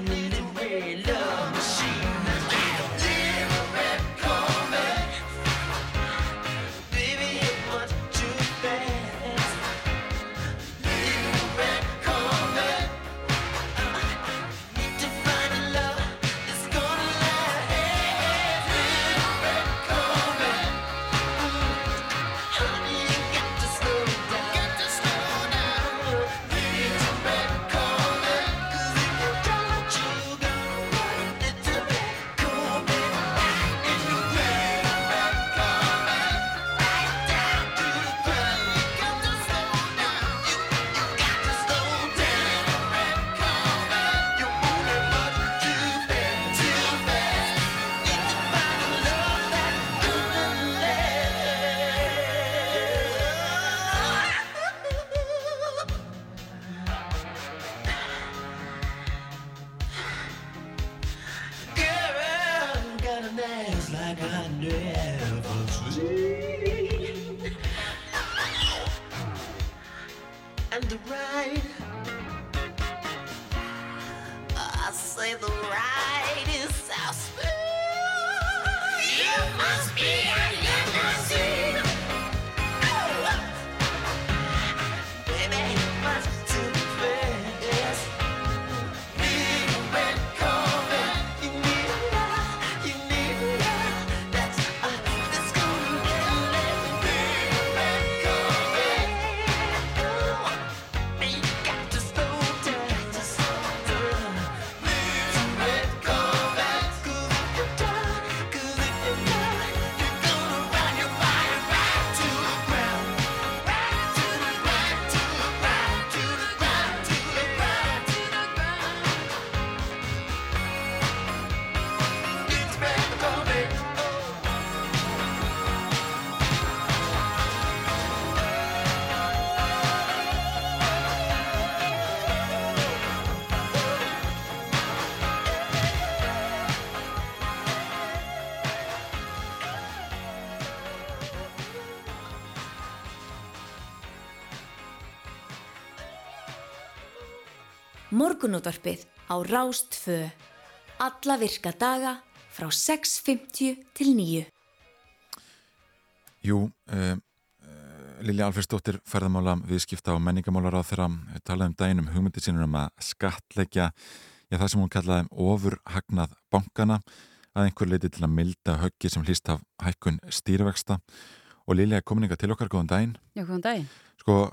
Morgunútvarpið á Rástfö. Alla virka daga frá 6.50 til 9. Jú, uh, Lilja Alfredsdóttir ferðamála viðskipta og menningamálar á þeirra talaði um daginn um hugmyndi sínur um að skatleggja já, það sem hún kallaði ofurhagnað bankana að einhver leiti til að milda höggi sem hlýst af hækkun stýrivexta og Lilja er komin ykkar til okkar, góðan daginn Já, góðan daginn Sko,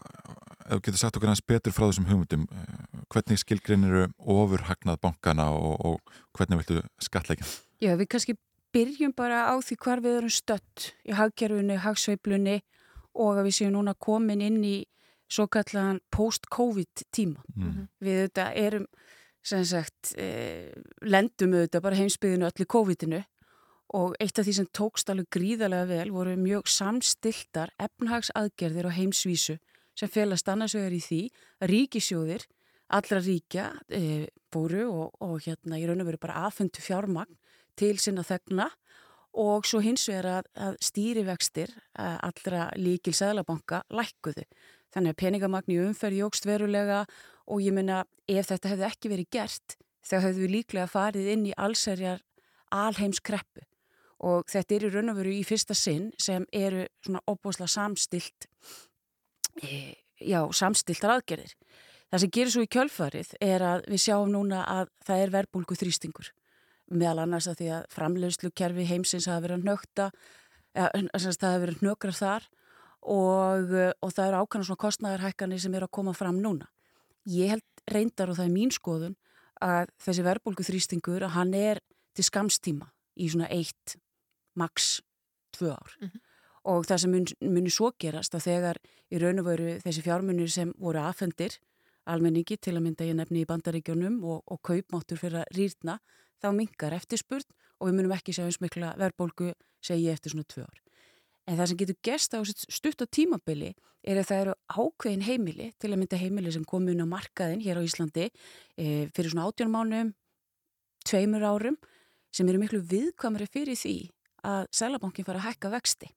ef þú getur sagt okkur hans betur frá þessum hugmyndum eh, hvernig skilgrinir ofurhagnað bankana og, og hvernig viltu skatleggja? Já, við kannski byrjum bara á því hvar við erum stött í hagkerfunu, hagsveiflunni og að við séum núna komin inn í svo kallan post-covid tíma. Mm. Við þetta erum, sem sagt, eh, lendum auðvitað bara heimsbyðinu öllu COVID-inu og eitt af því sem tókst alveg gríðarlega vel voru mjög samstiltar efnhagsaðgerðir á heimsvísu sem félast annars vegar í því að ríkisjóðir allra ríkja e, fóru og, og hérna í raun og veru bara aðfundu fjármagn til sinna þegna og svo hins vegar að, að stýrivextir að allra líkil sæðlabanka lækkuðu. Þannig að peningamagn í umferð jógst verulega og ég menna ef þetta hefði ekki verið gert þá hefðu við líklega farið inn í allserjar alheimskreppu og þetta er í raun og veru í fyrsta sinn sem eru svona opbúslega samstilt e, já, samstiltar aðgerðir. Það sem gerir svo í kjölfarið er að við sjáum núna að það er verbulgu þrýstingur meðal annars að því að framleiðslu kerfi heimsins hafa verið að nögta ja, það hafa verið nökrar þar og, og það eru ákvæmlega svona kostnæðarhækkanir sem eru að koma fram núna. Ég held reyndar og það er mín skoðun að þessi verbulgu þrýstingur að hann er til skamstíma í svona eitt, max tvö ár Mhm. Og það sem mun, muni svo gerast að þegar í raun og veru þessi fjármunir sem voru aðfendir almenningi til að mynda ég nefni í bandaríkjónum og, og kaupmáttur fyrir að rýrna þá mingar eftirspurn og við munum ekki sjá eins mikla verðbólgu segi eftir svona tvö ár. En það sem getur gest á stutt á tímabili er að það eru ákveðin heimili til að mynda heimili sem komu inn á markaðin hér á Íslandi e, fyrir svona átján mánum, tveimur árum sem eru miklu viðkvamri fyrir því að Sælabankin fara að hækka vexti.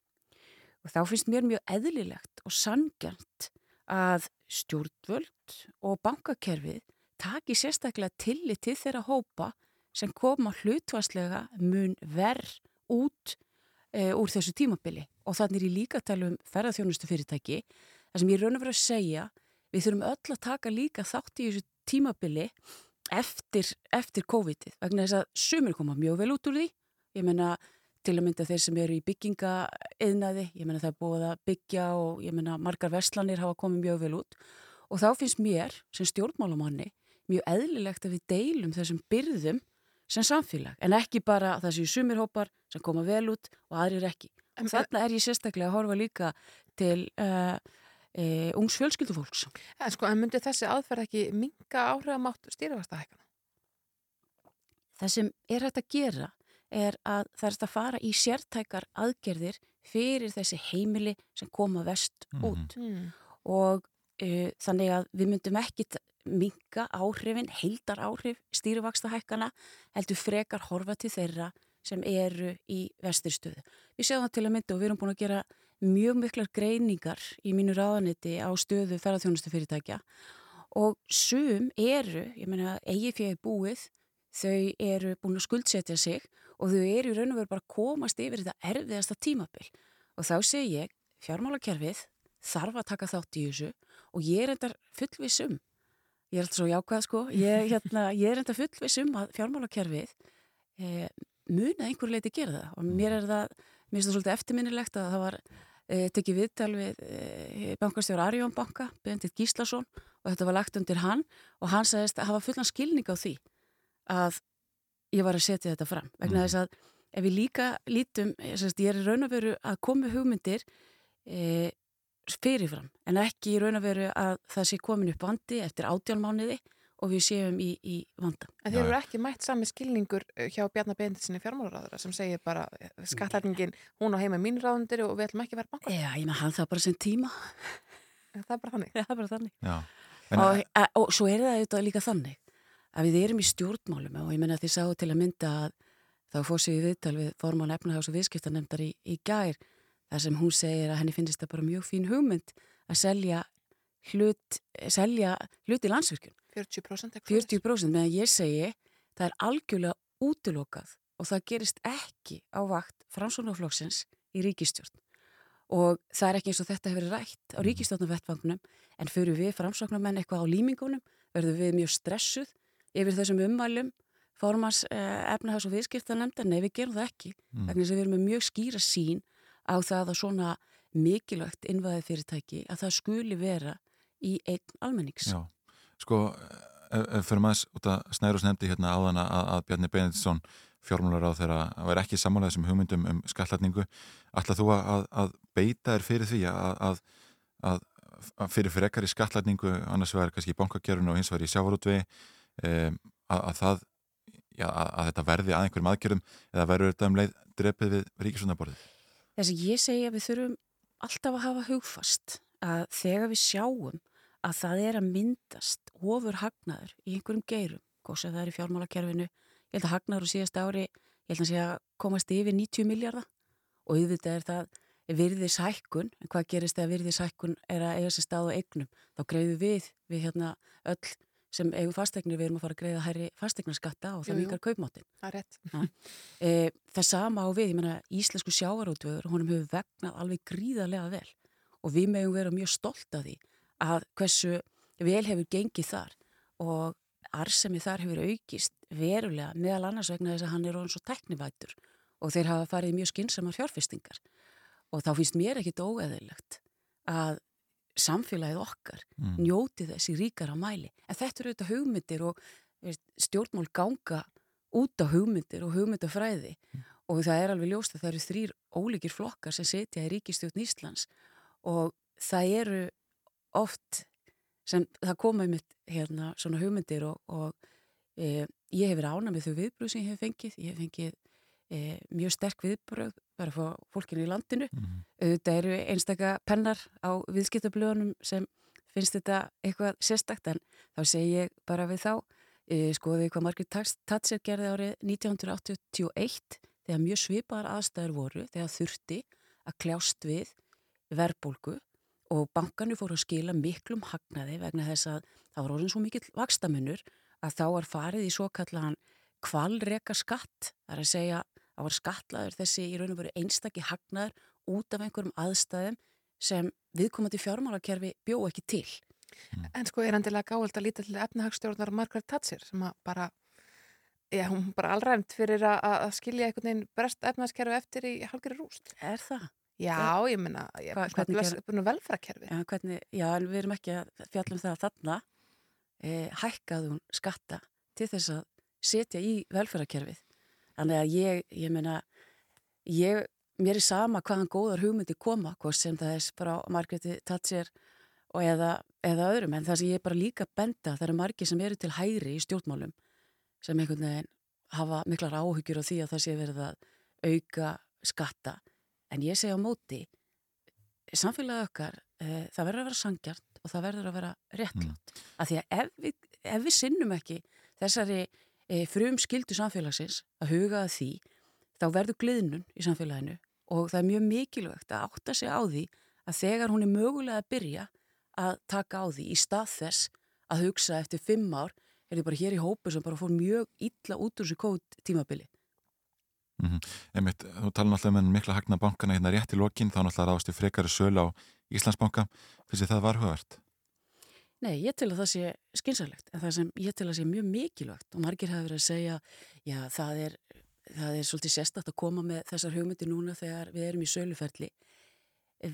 Og þá finnst mér mjög eðlilegt og sangjant að stjórnvöld og bankakerfið taki sérstaklega tillit til þeirra hópa sem koma hlutvarslega mun verð út e, úr þessu tímabili. Og þannig er ég líka að tala um ferðarþjónustu fyrirtæki það sem ég raun og verið að segja við þurfum öll að taka líka þátt í þessu tímabili eftir, eftir COVID-ið vegna þess að sumir koma mjög vel út úr því. Ég menna til að mynda þeir sem eru í byggingaeðnaði ég menna það er búið að byggja og ég menna margar verslanir hafa komið mjög vel út og þá finnst mér sem stjórnmálamanni mjög eðlilegt að við deilum þessum byrðum sem samfélag, en ekki bara það séu sumirhópar sem koma vel út og aðrir ekki. En Þarna er ég sérstaklega að horfa líka til uh, uh, ungs fjölskyldufólks. En sko, en myndi þessi aðferð ekki minga áhrifamátt stýrifastahækana? Það sem er hægt að gera er að það er að fara í sértækar aðgerðir fyrir þessi heimili sem koma vest út Mm. og uh, þannig að við myndum ekki minga áhrifin, heildar áhrif stýrivaksta hækkana heldur frekar horfa til þeirra sem eru í vesturstöðu. Við séum það til að mynda og við erum búin að gera mjög miklar greiningar í mínu ráðaniti á stöðu ferðarþjónustu fyrirtækja og sum eru, ég meina eigi fyrir búið, þau eru búin að skuldsetja sig og þau eru í raun og veru bara að komast yfir þetta erfiðasta tímabil. Og þá segi ég, fjármálakerfið þarf að taka þátt í þessu og ég er endar fullviss um ég er alltaf svo jákvæð sko ég, hérna, ég er enda fullviss um að fjármálakerfið e, muna einhver leiti gera það. Og mér er það mér finnst það svolítið eftirminnilegt að það var e, tekið viðtal við e, bankastjóra Arjón banka, Bendit Gíslason og þetta var lagt undir hann og hann sagðist að hafa fullan skilning á því að ég var að setja þetta fram vegna þess að ef við líka lítum, ég er í raun og veru að komi hugmyndir e, fyrirfram en ekki í raun og veru að það sé komin upp vandi eftir átjálmániði og við séum í, í vanda. En þeir eru ekki mætt sami skilningur eh, hjá Bjarnar Benditsinni fjármálaráðura sem segir bara skattlærningin hún á heima mín ráðundir og við ætlum ekki að vera bankar. Já, ég með hann það bara sem tíma. Það er bara þannig. Já, það er bara þannig. Og, og svo er það auðvitað líka þannig að við erum í stjórnmálum og ég menna að þið sáu til að mynda að þá fór sig í viðtal við forman efnahags og viðskiptanemndar í, í gær þar sem hún segir að henni finnst þetta bara mjög fín hugmynd að selja hlut, selja hlut í landsvirkjun. 40% eitthvað svoleiðis. 40% meðan ég segi það er algjörlega útilokað og það gerist ekki á vakt framsóknarflokksins í ríkistjórn og það er ekki eins og þetta hefur verið rætt á ríkistjórnarvettvangunum en fyrir við framsóknarmenn eitthvað á límingunum verður við mjög stressuð yfir þessum ummælum formans eh, efnahags og viðskipta nefnda, nei við gerum það ekki Mm. vegna þess að við erum með mjög skýra sín á það að svona mikilvægt innvæðið fyrirtæki að það skuli vera í einn almennings. Já, sko, ef, ef fyrir maður út að Snærós nefndi hérna áðan að, að Bjarni Benediktsson fjármálar á þeirra að vera ekki sammálaðið sem hugmyndum um skatlatningu ætlað þú að, að beita þér fyrir því að, að, fyrir frekar í skatlatningu annars vegar kannski í bankagerun og hins vegar í sjávarútvegi um, að, að það já, að, að þetta verði að einhverjum aðgerðum eða verður þetta um leið drepið við ríkisvöndaborðið? Þess að ég segi að við þurfum alltaf að hafa hugfast að þegar við sjáum að það er að myndast ofur hagnaður í einhverjum geirum, góðs að það er í fjármálakerfinu, ég held að hagnaður á síðast ári, ég held að sé að komast yfir 90 miljardar og auðvitað er það virðis hækkun, en hvað gerist þegar virðis hækkun er að eiga sér stað á eignum, þá greiðum við, við hérna öll sem eigum fastegnir, við erum að fara að greiða hærri fastegnaskatta og það mingar kaupmáttin. Það er rétt. E, það sama á við, ég menna íslensku sjávarútvöður, honum hefur vegnað alveg gríðarlega vel og við megum vera mjög stolt af því að hversu vel hefur gengið þar og arsemi þar hefur aukist verulega meðal annars vegna þess að hann er orðin svo teknivætur og þeir hafa farið mjög skynnsamar fjárfestingar og þá finnst mér ekkit óeðilegt að samfélagið okkar Mm. njóti þess í ríkara mæli. En þetta eru auðvitað hugmyndir og veist, stjórnmál ganga út á hugmyndir og hugmyndafræði og það er alveg ljóst að það eru þrýr ólíkir flokkar sem setja í ríkistjórn Íslands og það eru oft sem það koma um hérna svona hugmyndir og, og e, ég hef verið ána með þau viðbröð sem ég hef fengið. Ég hef fengið e, mjög sterk viðbröð bara frá fólkinu í landinu. Mhm. Auðvitað eru einstaka pennar á viðskiptablöðunum sem finnst þetta eitthvað sérstakt en þá segi ég bara við þá e, skoðið hvað Margaret Thatcher gerði árið 1981 þegar mjög svipaðar aðstæður voru þegar þurfti að kljást við verðbólgu og bankanu fóru að skila miklum hagnaði vegna þess að það var orðin svo mikill vakstamunur að þá var farið í svo kallahan kvalreka skatt, það er að segja að var skatlaður þessi í raun og veru einstaki hagnaður út af einhverjum aðstæðum sem viðkomandi fjármálakerfi bjó ekki til. En sko er endilega gáðald að líta til efnahagstjórnar Margaret Thatcher sem að bara, já, hún bara allræmt fyrir að, að skilja einhvern veginn brest efnahagskerfi eftir í halgri rúst. Er það? Já, ég menna, ég er búin velfrakerfi. Já, hvernig, já, en við erum ekki að fjalla um það að þarna e, hækkaði hún skatta til þess að setja í velferðarkerfið. Þannig að ég, ég meina, ég, mér er sama hvaðan góðar hugmyndi koma, hvort sem það er bara Margreti Thatcher og eða, eða öðrum, en það sem ég er bara líka benda, það eru margir sem eru til hægri í stjórnmálum sem einhvern veginn hafa miklar áhyggjur á því að það sé verið að auka skatta. En ég segja á móti, samfélagið okkar, e, það verður að vera sangjart og það verður að vera réttlátt. Mm. Af því að ef við, ef við sinnum ekki þessari frum skildu samfélagsins að huga að því, þá verður gliðnun í samfélaginu og það er mjög mikilvægt að átta sig á því að þegar hún er mögulega að byrja að taka á því í stað þess að hugsa eftir fimm ár er þið bara hér í hópu sem bara fór mjög illa út úr þessu kót tímabili. Mm -hmm. Einmitt, þú tala náttúrulega um mikla hagna bankana hérna rétt í lokin, þá náttúrulega ráðstu frekari sölu á Íslandsbanka, finnst þið það varhugavert? Nei, ég til að það sé skynsalegt, en það sem ég til að sé mjög mikilvægt og margir hafa verið að segja, já það er, það er svolítið sérstakt að koma með þessar hugmyndir núna þegar við erum í söluferli.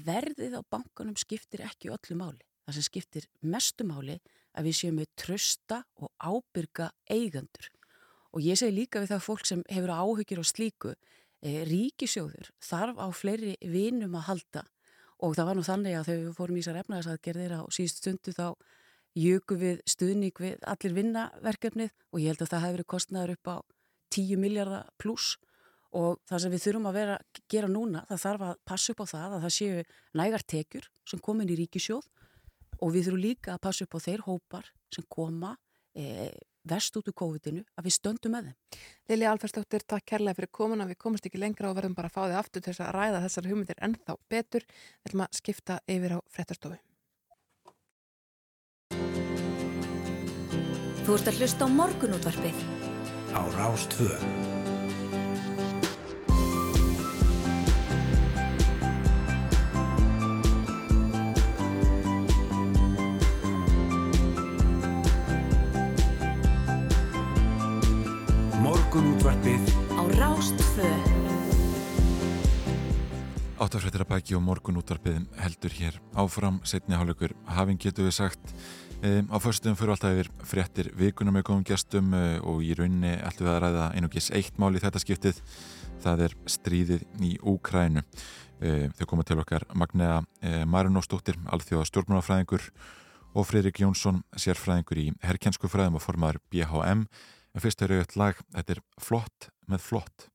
Verðið á bankanum skiptir ekki öllu máli. Það sem skiptir mestu máli að við séum með trösta og ábyrga eigendur. Og ég segi líka við það fólk sem hefur áhyggjur á slíku, e, ríkisjóður þarf á fleiri vinum að halda og það var nú þannig að þegar við fórum í þessar efnaðarsaðgerðir á síðust stundu þá jöku við stuðning við allir vinnaverkefnið og ég held að það hefur verið kostnaður upp á 10 miljardar pluss og það sem við þurfum að vera að gera núna, það þarf að passa upp á það að það séu nægar tekjur sem komin í ríkisjóð og við þurfum líka að passa upp á þeir hópar sem koma e, verst út úr COVID-inu að við stöndum með þeim. Lili Alfersdóttir, takk kærlega fyrir komuna. Við komumst ekki lengra og verðum bara að fá þið aftur til þess að ræða þessar hugmyndir ennþá betur. Við ætlum að skipta yfir á frettarstofu. Þú ert að hlusta á morgunútvarpið. Á Rástvö. Morgunútvarpið Á Rástfö. Áttafrættir að baki og morgun útvarpið heldur hér áfram setni hálfleikur hafinn getur við sagt um, á fyrstum fyrir alltaf yfir fréttir vikuna með góðum gestum uh, og í rauninni ætlum við að ræða einugis eitt mál í þetta skiptið. Það er stríðið í Úkrænu uh, þau koma til okkar Magnea uh, Marinósdóttir alþjóða stjórnmálafræðingur og Fridrik Jónsson sérfræðingur í herrkjensku fræðum og formaður BHM en fyrst er auðvitað lag, þetta er flott með flott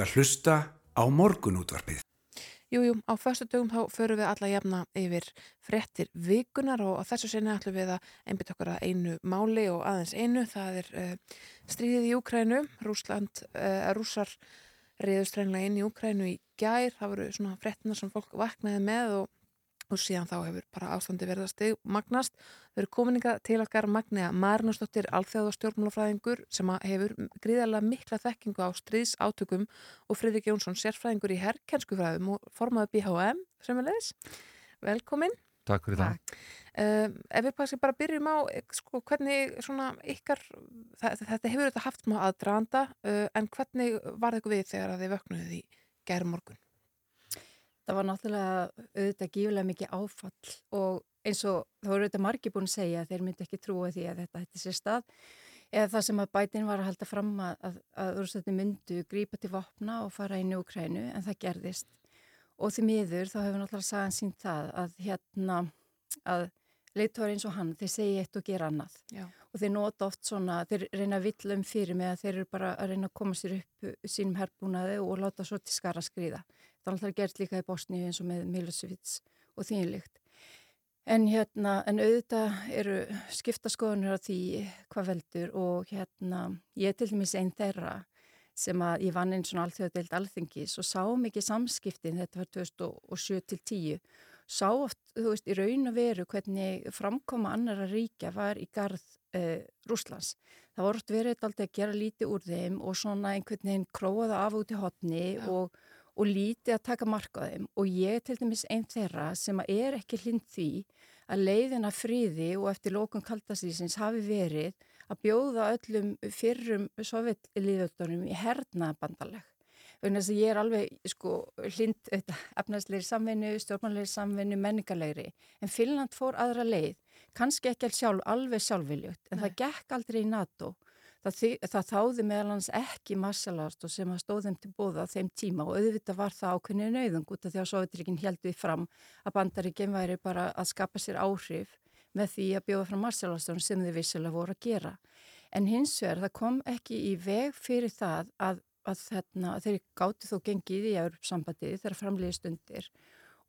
ert að hlusta á morgunútvarpið. Jú, jú, á förstu dögum þá förum við alla jafna yfir frettir vikunar og þessu sinni ætlum við að einbytta okkur að einu máli og aðeins einu. Það er uh, stríðið í Úkrænu, Rúsland, uh, rússar reyðust reynilega inn í Úkrænu í gær. Það voru svona frettina sem fólk vaknaði með og, og síðan þá hefur bara ástandi verið að stig magnast. Þau eru komininga til okkar Magnea Marinósdóttir, alþjóða stjórnmálafræðingur sem að hefur gríðarlega mikla þekkingu á stríðs átökum og Fridrik Jónsson, sérfræðingur í herrkennsku fræðum og formaði BHM sem er leiðis. Velkomin. Takk fyrir það. Um, ef við kannski bara byrjum á sko, hvernig svona ykkar þetta hefur þetta haft maður aðdraðanda uh, en hvernig var þetta við þegar að þið vöknuðið í gærum morgun? Það var náttúrulega auðvitað gífulega mikið áfall og eins og þá eru auðvitað margir búin að segja að þeir myndi ekki trúa því að þetta hætti sér stað eða það sem að bætin var að halda fram að, að, að rústætti myndu grípa til vopna og fara inn í Ukrænu en það gerðist og því miður þá hefur náttúrulega sagan sínt það að hérna að leitóri eins og hann, þeir segja eitt og gera annað Já. og þeir nota oft svona, þeir reyna að villa um fyrir með að þeir eru bara að reyna að koma sér upp sínum herbúnaði og láta svo til skara skriða. Það er alltaf gert líka í Bosníu eins og með Milosevic og þínlíkt. En hérna, en auðvitað eru skiptaskoðunir á því hvað veldur og hérna, ég til dæmis einn þeirra sem að ég vann einn svona alþjóðadeild alþingis og sá mikið samskiptin, þetta var 2007 til 10, sá oft, þú veist, í raun og veru hvernig framkoma annara ríkja var í garð uh, Rúslands. Það voru oft verið alltaf að gera lítið úr þeim og svona einhvern veginn króaða af út í hotni og, og lítið að taka marka á þeim og ég er til dæmis einn þeirra sem er ekki hlind því að leiðina friði og eftir lókun kaldastísins hafi verið að bjóða öllum fyrrum sovjetlýðöldunum í hernabandaleg. Vegna þess að ég er alveg sko hlind efnaðsleiri samvinnu, stjórnmannleiri samvinnu, menningarleiri. En Finnland fór aðra leið, kannski ekki sjálf, alveg sjálfviljugt, en það gekk aldrei í NATO. Það, það þáði meðal hans ekki massalast og sem að stóð þeim til bóða á þeim tíma og auðvitað var það ákveðinu nauðung út af því að Sovjetrikin heldu því fram að bandaríkinn væri bara að skapa sér áhrif með því að bjóða fram massalastunum sem þið vissilega voru að gera. En hins vegar það kom ekki í veg fyrir það að, að, þarna, að þeir gáti þó gengið í Európsambandið þegar framliði stundir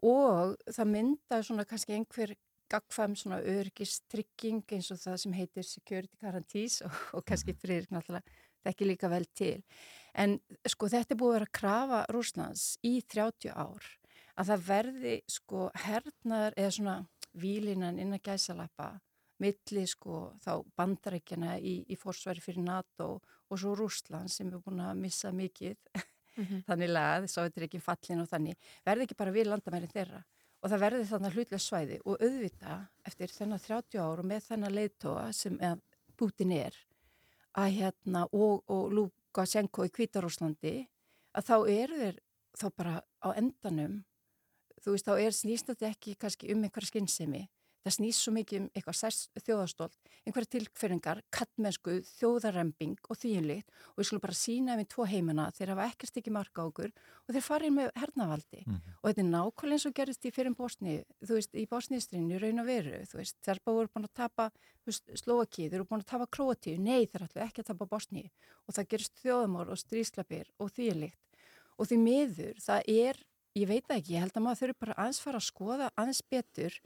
og það myndaði svona kannski einhver gagfæm svona örgistrygging eins og það sem heitir security guarantees og, og kannski fyrir náttúrulega þekki líka vel til. En sko þetta er búið að vera að krafa Rúslands í 30 ár að það verði sko hernaðar eða svona výlinan innan gæsalappa milli sko þá bandarækjana í, í fórsværi fyrir NATO og svo Rúsland sem er búin að missa mikið Mhm. þannig lagað, svo þetta er ekki fallin og þannig, verði ekki bara við landamærin þeirra og það verði þannig hlutlega svæði. Og auðvitað eftir þennan 30 ár og með þennan leiðtóa sem Putin er að hérna og, og Lukashenko í Kvítarúslandi að þá eru þeir þá bara á endanum þú veist þá er snýst þetta ekki kannski um einhverja skynsemi það snýst svo mikið um eitthvað særs þjóðastólt, einhverja tilkferingar, kattmennsku, þjóðarremping og þýjunlikt og við skulum bara sína þeim í tvo heimana þeir hafa ekkert ekki marka á okkur og þeir farið með hernavaldi og þetta er nákvæmlega eins og gerist í fyrir Bosni, þú veist, í Bosnistrinu í raun og veru, þú veist, þeir voru búin að tapa Slovaki, þeir eru búin að tapa Króatíu, nei þeir ætlu ekki að tapa Bosni og það gerist þjóðamór og stríslapir og þýjunlikt og því miður, það er, ég veit ekki, ég held að maður þurfi bara aðeins fara að skoða aðeins betur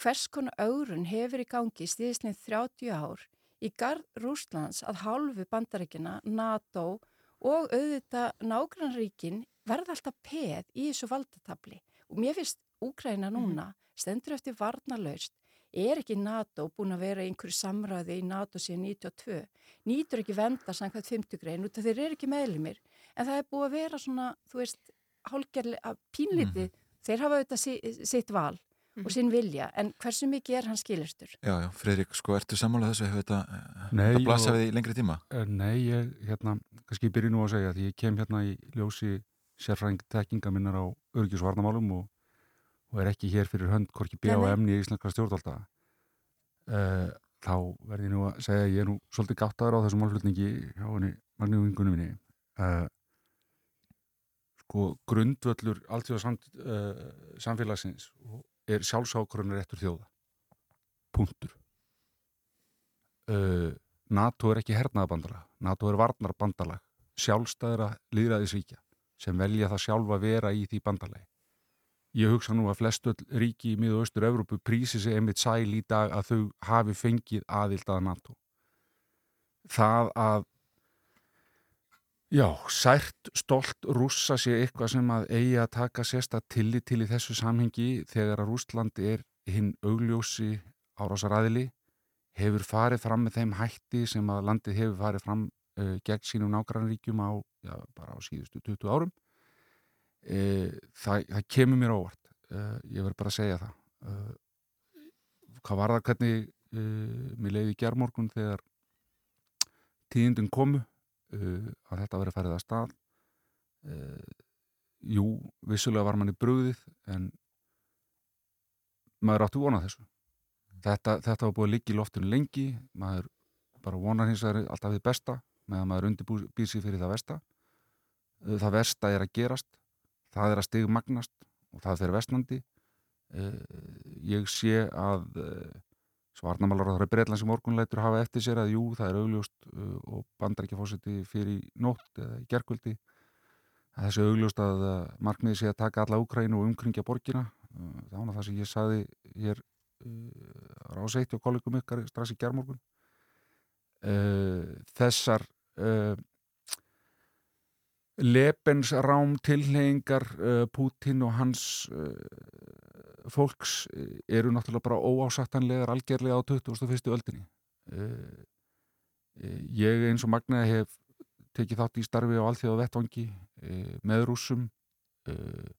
hvers konar augrun hefur í gangi stíðisnið 30 ár í garð Rúslands að hálfu bandarækina, NATO og auðvitað nágrannríkin verða alltaf peð í þessu valdatabli. Og mér finnst Úgræna núna stendur eftir varnalaust er ekki NATO búin að vera í einhverju samræði í NATO síðan 92 nýtur ekki venda samkvæmt 50 grein út af þeir eru ekki meðlumir en það er búið að vera svona, þú veist hálgerlega pínlítið þeir hafa auðvitað si, sitt val og sinn vilja, en hversu mikið er hann skilistur? Já, já, Fredrik, sko, ertu sammálað þessu, hefur þetta, Nei, þetta blasa og- við í lengri tíma? Eh, Nei, ég, hérna, kannski ég byrja nú að segja því ég kem hérna í ljósi sérfræðing tekkinga minnar á örgisvarnamálum og, og er ekki hér fyrir hönd hvorki B og Nei, nei. emni í íslenskra stjórnvalda uh, þá verði ég nú að segja að ég er nú svolítið gáttaður á þessum málflutningi hjá henni Magníuvingunum minni uh, sko grundvöllur alltíða samt, uh, samfélagsins og er sjálfsákvörðunar réttur þjóða. Punktur. Uh, NATO er ekki hernaðabandalag NATO er varnarbandalag sjálfstæðra líðræðisríkja sem velja það sjálfa að vera í því bandalagi. Ég hugsa nú að flestu ríki í miða og austur Evrópu prísi sig einmitt sæl í dag að þau hafi fengið aðild að NATO. Það að Já, sært, stolt rússa sé eitthvað sem að eigi að taka sérsta tillit til í þessu samhengi þegar að Rússland er hinn augljósi árásaræðili hefur farið fram með þeim hætti sem að landið hefur farið fram uh, gegn sínum nágrannríkjum á, já, á síðustu 20 árum. Uh, það, það kemur mér óvart uh, ég verð bara að segja það. Hvað var það hvernig mér leiði gerðmorgun þegar tíðindun komu að þetta verið færið að stað. Uh, jú, vissulega var manni brugðið en maður áttu vonað þessu. Þetta, þetta var búið að liggja í loftinu lengi maður bara vonar hins vegar alltaf við besta meðan maður undirbýr sér fyrir það versta. Uh, það versta er að gerast það er að stigmagnast og það fer vestnandi Uh, ég sé að uh, svarnamálar á það er breytlands í morgunleitur hafa eftir sér að jú, það er augljóst uh, og bandar ekki fósiti fyrir nótt eða í gerkvöldi þessi augljóst að uh, markmiði sé að taka alla Úkrænu og umkringja borgina. Uh, það var það sem ég saði hér uh, ráseitt og kollegum ykkar strax í gerðmorgun uh, þessar uh, Lebens rám tilhengar Putin og hans fólks uh, eru náttúrulega bara óásattanlegar algjörlega á 21. öldinni uh, uh, ég eins og Magnaði hef tekið þátt í starfi á alþjóða vettvangi með rússum uh,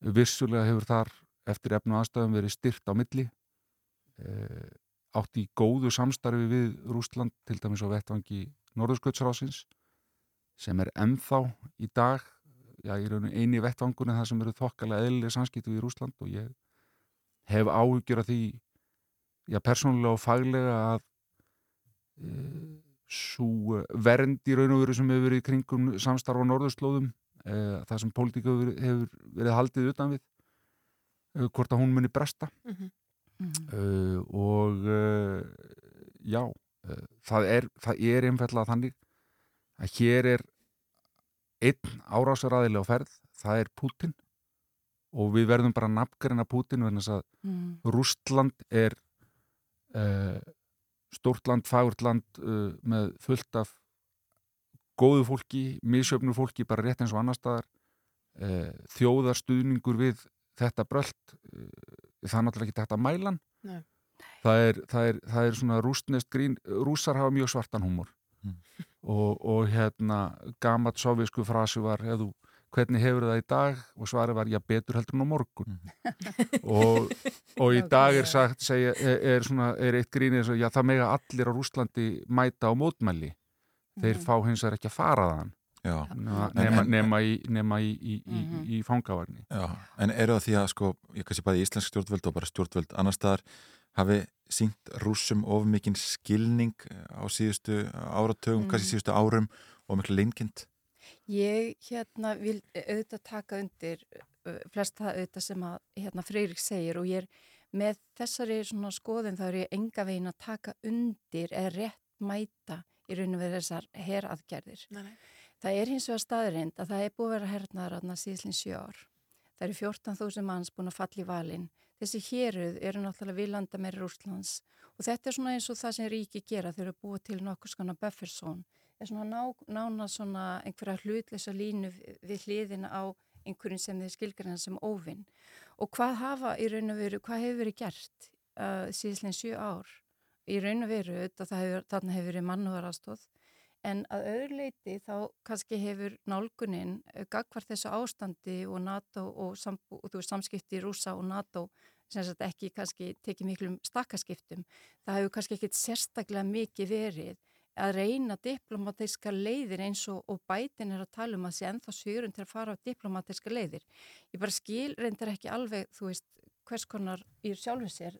vissulega hefur þar eftir efnu aðstæðum verið styrt á milli átt í góðu samstarfi við Rússland til dæmis á vettvangi Norðurskjöldsrásins sem er ennþá í dag já, í rauninu eini vettvangunni það sem eru þokkalega eðlilega samskipti við Rússland og ég hef áhugjur af því já, persónulega og faglega að e, svo vernd í raun og veru sem hefur verið í kringum samstarf á norðurslóðum e, það sem pólitíka hefur, verið haldið utan við e, hvort að hún muni bresta Mhm. uh, og uh, já það er, það er einfallega þannig að hér er einn árásaraðilega ferð það er Putin og við verðum bara nafngarinn af Putin vegna þess að Mm. Rústland er uh, stórt land, fagurt land uh, með fullt af góðu fólki, misjöfnu fólki bara rétt eins og annar staðar. Uh, þjóðarstuðningur við þetta brölt uh, það er náttúrulega ekki hægt að mæla hann Nei. það er, það, er, það er svona rústnest grín rússar hafa mjög svartan húmor og, og hérna gamat sovisku frasi var hefðu, hvernig hefur það í dag? Og svarið var já betur heldur en á morgun. Og, og í dag er sagt segja, er, er, svona, er eitt og já það mega allir á Rússlandi mæta á mótmæli. Þeir fá hins vegar ekki að fara þaðan. Já. nema, nema, í, nema í, í, í, Mhm. í fangavarni. Já, en eru það því að sko, ég kannski bæði íslensk stjórnvöld og bara stjórnvöld annar staðar hafi sínt rússum of mikinn skilning á síðustu áratugum, Mm. kannski síðustu árum og miklu leinkind? Ég hérna vil auðvitað taka undir uh, flest það auðvitað sem að hérna Freyrik segir og ég er með þessari svona skoðun þá er ég enga veginn að taka undir eða rétt mæta í raun og verið þessar heraðgerðir. Nei, nei. Það er hins vegar staðrind að það er búið að vera hernaðar aðna síðslinn sjö ár. Það eru 14.000 manns búin að falla í valin. Þessi héruð eru náttúrulega við landa meiri Rúslands og þetta er svona eins og það sem ríki gera þau eru búið til nokkuð skona bufferzone er svona ná, nána svona einhverja hlutleysa línu við- hliðina á einhverjum sem þeir skilgræna sem óvinn. Og hvað hafa í raun og veru, hvað hefur verið gert uh, síðslegin sjö ár? Í raun og veru, þetta hefur, þarna hefur verið mannúðarastóð, en að öðru leiti þá kannski hefur nálgunin uh, gagvar þessu ástandi og NATO og, sam, og veist, samskipti rúsa og NATO sem sagt ekki kannski tekið miklum stakkaskiptum. Það hefur kannski ekkit sérstaklega mikið verið að reyna diplomatiska leiðir eins og, og bætin er að tala um að sé ennþá sjögrun til að fara á diplomatiska leiðir. Ég bara skil reyndar ekki alveg, þú veist, hvers konar í sjálfu sér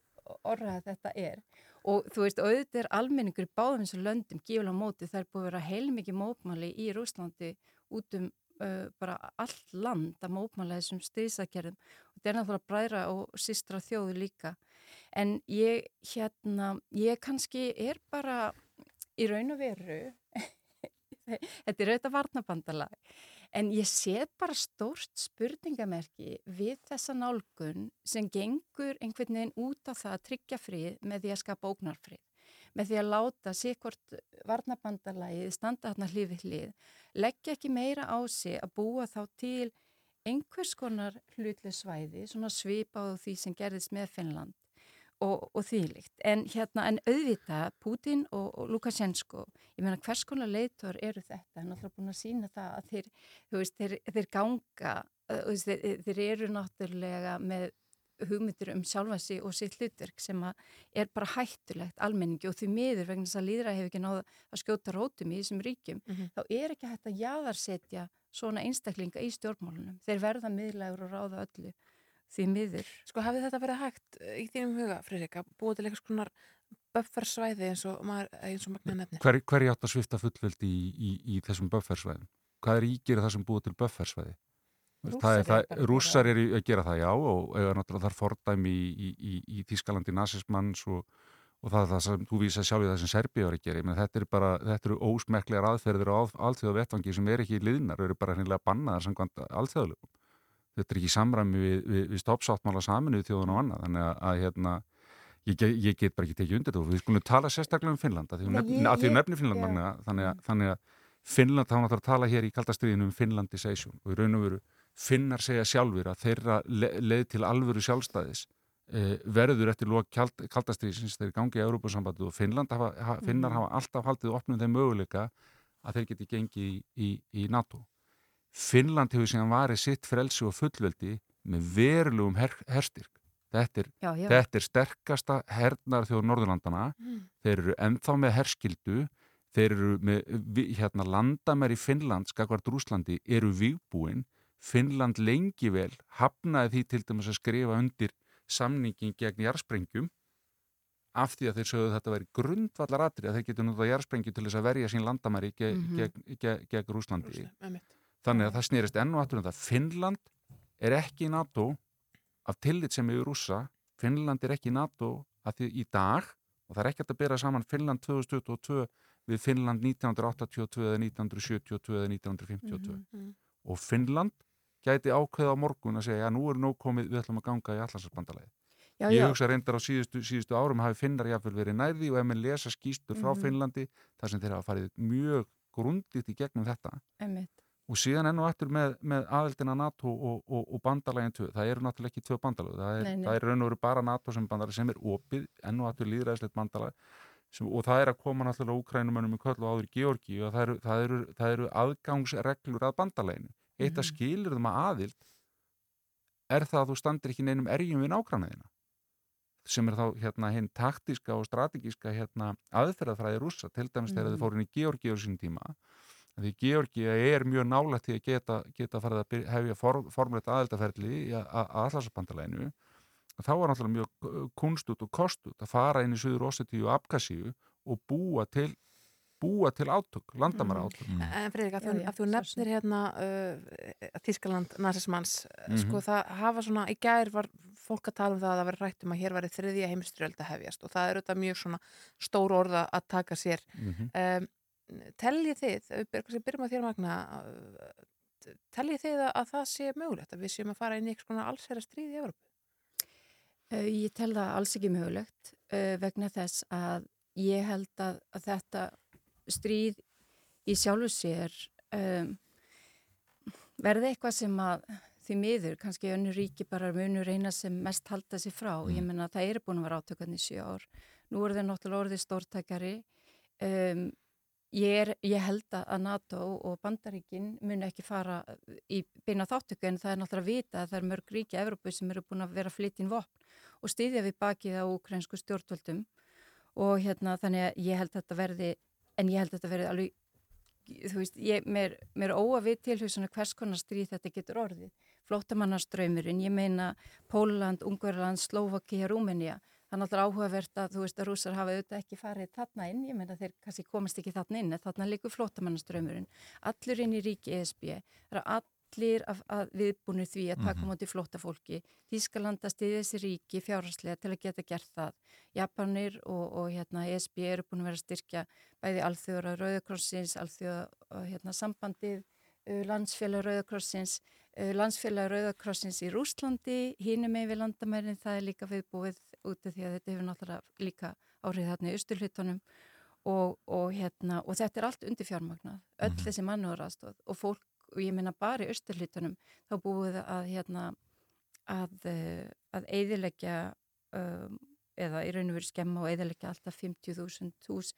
orðað þetta er og þú veist, auðvitað er almenningur báðum eins og löndum gífulega móti, það er búið að vera heilmikið mópmæli í Rúslandi út um uh, bara allt land að mópmæla þessum styrsakerðum og þetta er náttúrulega bræðra og sístra þjóðu líka. En ég hérna, ég kannski er bara í raun og veru þetta er auðvitað varnabandalag en ég sé bara stórt spurningamerki við þessa nálgun sem gengur einhvern veginn út á það að tryggja frið með því að skapa ógnarfrið. Með því að láta sikkort varnabandalagið standa þarna hlið við hlið leggja ekki meira á sig að búa þá til einhvers konar hlutlega svæði svona svipa á því sem gerðist með Finnland og, og þýlikt. En hérna, en auðvitað, Putin og, og Lukashensko, ég meina hvers konar leitor eru þetta, hann er alltaf búin að sína það að þeir, veist, þeir, þeir ganga, þú veist, þeir, þeir eru náttúrulega með hugmyndir um sjálfa sig og sitt hlutverk sem er bara hættulegt almenningi og því miður vegna þess að líðra hefur ekki náða að skjóta rótum í þessum ríkjum, Mhm. þá er ekki hægt að jaðarsetja svona einstaklinga í stjórnmálunum. Þeir verða miðlægur og ráða öllu því miður. Sko hafið þetta verið hægt eh, í þínum huga, Friðrik, að búa til eitthvað skonar buffersvæði eins og, maður, eins og magna nefnir? hver, hverju átt að svifta fullveldi í, í, í þessum buffersvæðum? Hvað er ígir það sem búið til buffersvæði? Rússar er, eru það, rússar eru að gera það já og eiga náttúrulega þar fordæmi í, í, í, í Þískalandi nasismanns og, og það er það sem þú vísa sjálf í það sem Serbíu var að gera. Ég meina, Þetta eru bara, þetta eru ósmekklegar aðferðir á alþjóða vettvangi sem er ekki liðnar, eru bara hreinlega bannaðar samkvæmt alþjóðalögum. Þetta er ekki samræmi við, við, við stoppsáttmála saminuð þjóðun og annað, þannig að, að hérna, ég, ég get bara ekki tekið undir og við skulum tala sérstaklega um Finnland að því að nefni Finnland magna, þannig, að, þannig að Finnland, þá náttúrulega tala hér í kaldastriðinu um Finnlandisation og í raun og veru finnar segja sjálfur að þeirra le, leið til alvöru sjálfstæðis eh, verður eftir lók kaldastriðisins þeir gangi í Európa-sambandi og Finnland hafa, ha, Finnar Mhm. hafa alltaf haldið opnum þeim möguleika að þeir geti gengið í, í, í NATO. Finnland hefur síðan varið sitt frelsi og fullveldi með verulegum her, herstyrk. Þetta er, Já, já. þetta er sterkasta hernar þjóður Norðurlandana. Mm. Þeir eru ennþá með herskildu, þeir eru með hérna, landamær í Finnland, skakvart Rúslandi, eru vígbúin. Finnland lengi vel hafnaði því til dæmis að skrifa undir samningin gegn jarðsprengjum af því að þeir sögðu þetta væri grundvallar atri að þeir getur notað jarðsprengju til þess að verja sín landamæri Mhm. gegn, gegn, gegn Rúslandi. Rússland, einmitt. Þannig að það snýrist enn og aftur um það. Finnland er ekki í NATO af tillit sem yfir rússa. Finnland er ekki í NATO af því í dag og það er ekki að bera saman Finnland 2022 við Finnland 1982 eða 1972 eða 1952. Mhm. Og Finnland gæti ákveða á morgun að segja að nú er nóg komið, við ætlum að ganga í allarsarspandalagi. Já, Ég hugsa reyndar á síðustu, síðustu árum hafi Finnar jáfnvel verið nærði og ef maður lesa skýstur frá Mhm. Finnlandi þar sem þeir hafa farið mjög grundigt í gegnum þetta Einmitt. Og síðan enn og eftir með, með aðeldina NATO og, og, og bandalægin tvö, það eru náttúrulega ekki tvö bandalag, það er, Nei, nei. það er raun og veru bara NATO sem bandalag sem er opið, enn og eftir líðræðislegt bandalag sem, og það er að koma náttúrulega úkrænumönnum í köll og áður í Georgi og það eru, það eru, það eru aðgangsreglur að bandalæginu. Eitt að Mhm. skilur þeim að aðild er það að þú standir ekki neinum erjum við nágrannaðina sem er þá hérna hinn taktíska og strategíska hérna aðferðafræði rússa, til dæmis þegar Mhm. þið fóru inn í Georgi á sín tíma því Georgi er mjög nálægt til að geta, geta farið að byrja, hefja for, formleitt aðeldaferli að allarsbandalæginu þá var náttúrulega mjög kunstut og kostut að fara inn í Suður Ossetíu og Abkasíu og búa til búa til átök, landamæra átök En Freyrík, að Já, þú, já, að þú nefnir hérna uh, Þískaland nasismanns mm Mhm. sko það hafa svona, í gær var fólk að tala um það að það veri rætt um að hér væri þriðja heimstyrjöld að hefjast og það er auðvitað mjög svona stór orða að taka sér. Mhm. um, Teljið þið, við byrjum- að þér magna uh, teljið þið að, að það sé mögulegt að við séum að fara inn í eitthvað allsherra stríð í Evropu? Uh, ég tel það alls ekki mögulegt uh, vegna þess að ég held að, að þetta stríð í sjálfu sér um, verði eitthvað sem að því miður, kannski önnur ríki bara munu reyna sem mest halda sér frá. Ég menna það eru búin að vera átökandi í sjö ár. Nú eru þeir náttúrulega orðið stórtækari. Um, ég, er, ég held að NATO og Bandaríkin munu ekki fara í beina þáttöku en það er náttúrulega að vita að það er mörg ríki að Evrópu sem eru búin að vera flyttin vopn og styðja við bakið á ukrainsku stjórnvöldum og hérna þannig að ég held að þetta verði, en ég held að þetta verði alveg, þú veist, ég, mér, mér er óavið tilhugsunni hvers konar stríð þetta getur orðið. Flóttamannaströymurinn, ég meina Póland, Ungverland, Slovakia, Rúmenía, það er náttúrulega áhugavert að þú veist að rúsar hafa auðvitað ekki farið þarna inn, ég meina þeir kannski komast ekki þarna inn, en þarna líkur flóttamannaströymurinn, allur inn í ríki ESB, það er allir að, að viðbúinu því að taka Mhm. móti flóttafólki, Þískalanda stiði þessi ríki fjárhagslega til að geta gert það. Japanir og, og hérna, ESB eru búin að vera að styrkja bæði alþjóðra Rauðakrossins, alþjóða hérna, sambandið, landsfélag Rauðakrossins, landsfélag Rauðakrossins í Rúslandi, hínum með við landamærin, það er líka viðbúið úti því að þetta hefur náttúrulega líka áhrif þarna í austurhlutunum og, og, hérna, og þetta er allt undir fjármagnað, öll Mhm. þessi mannúðaraðstóð og fólk, og ég meina bara í austurhlutunum, þá búið að hérna að, uh, að eiðilegja um, eða í raun og veru skemma og eiðilegja alltaf 50.000 hús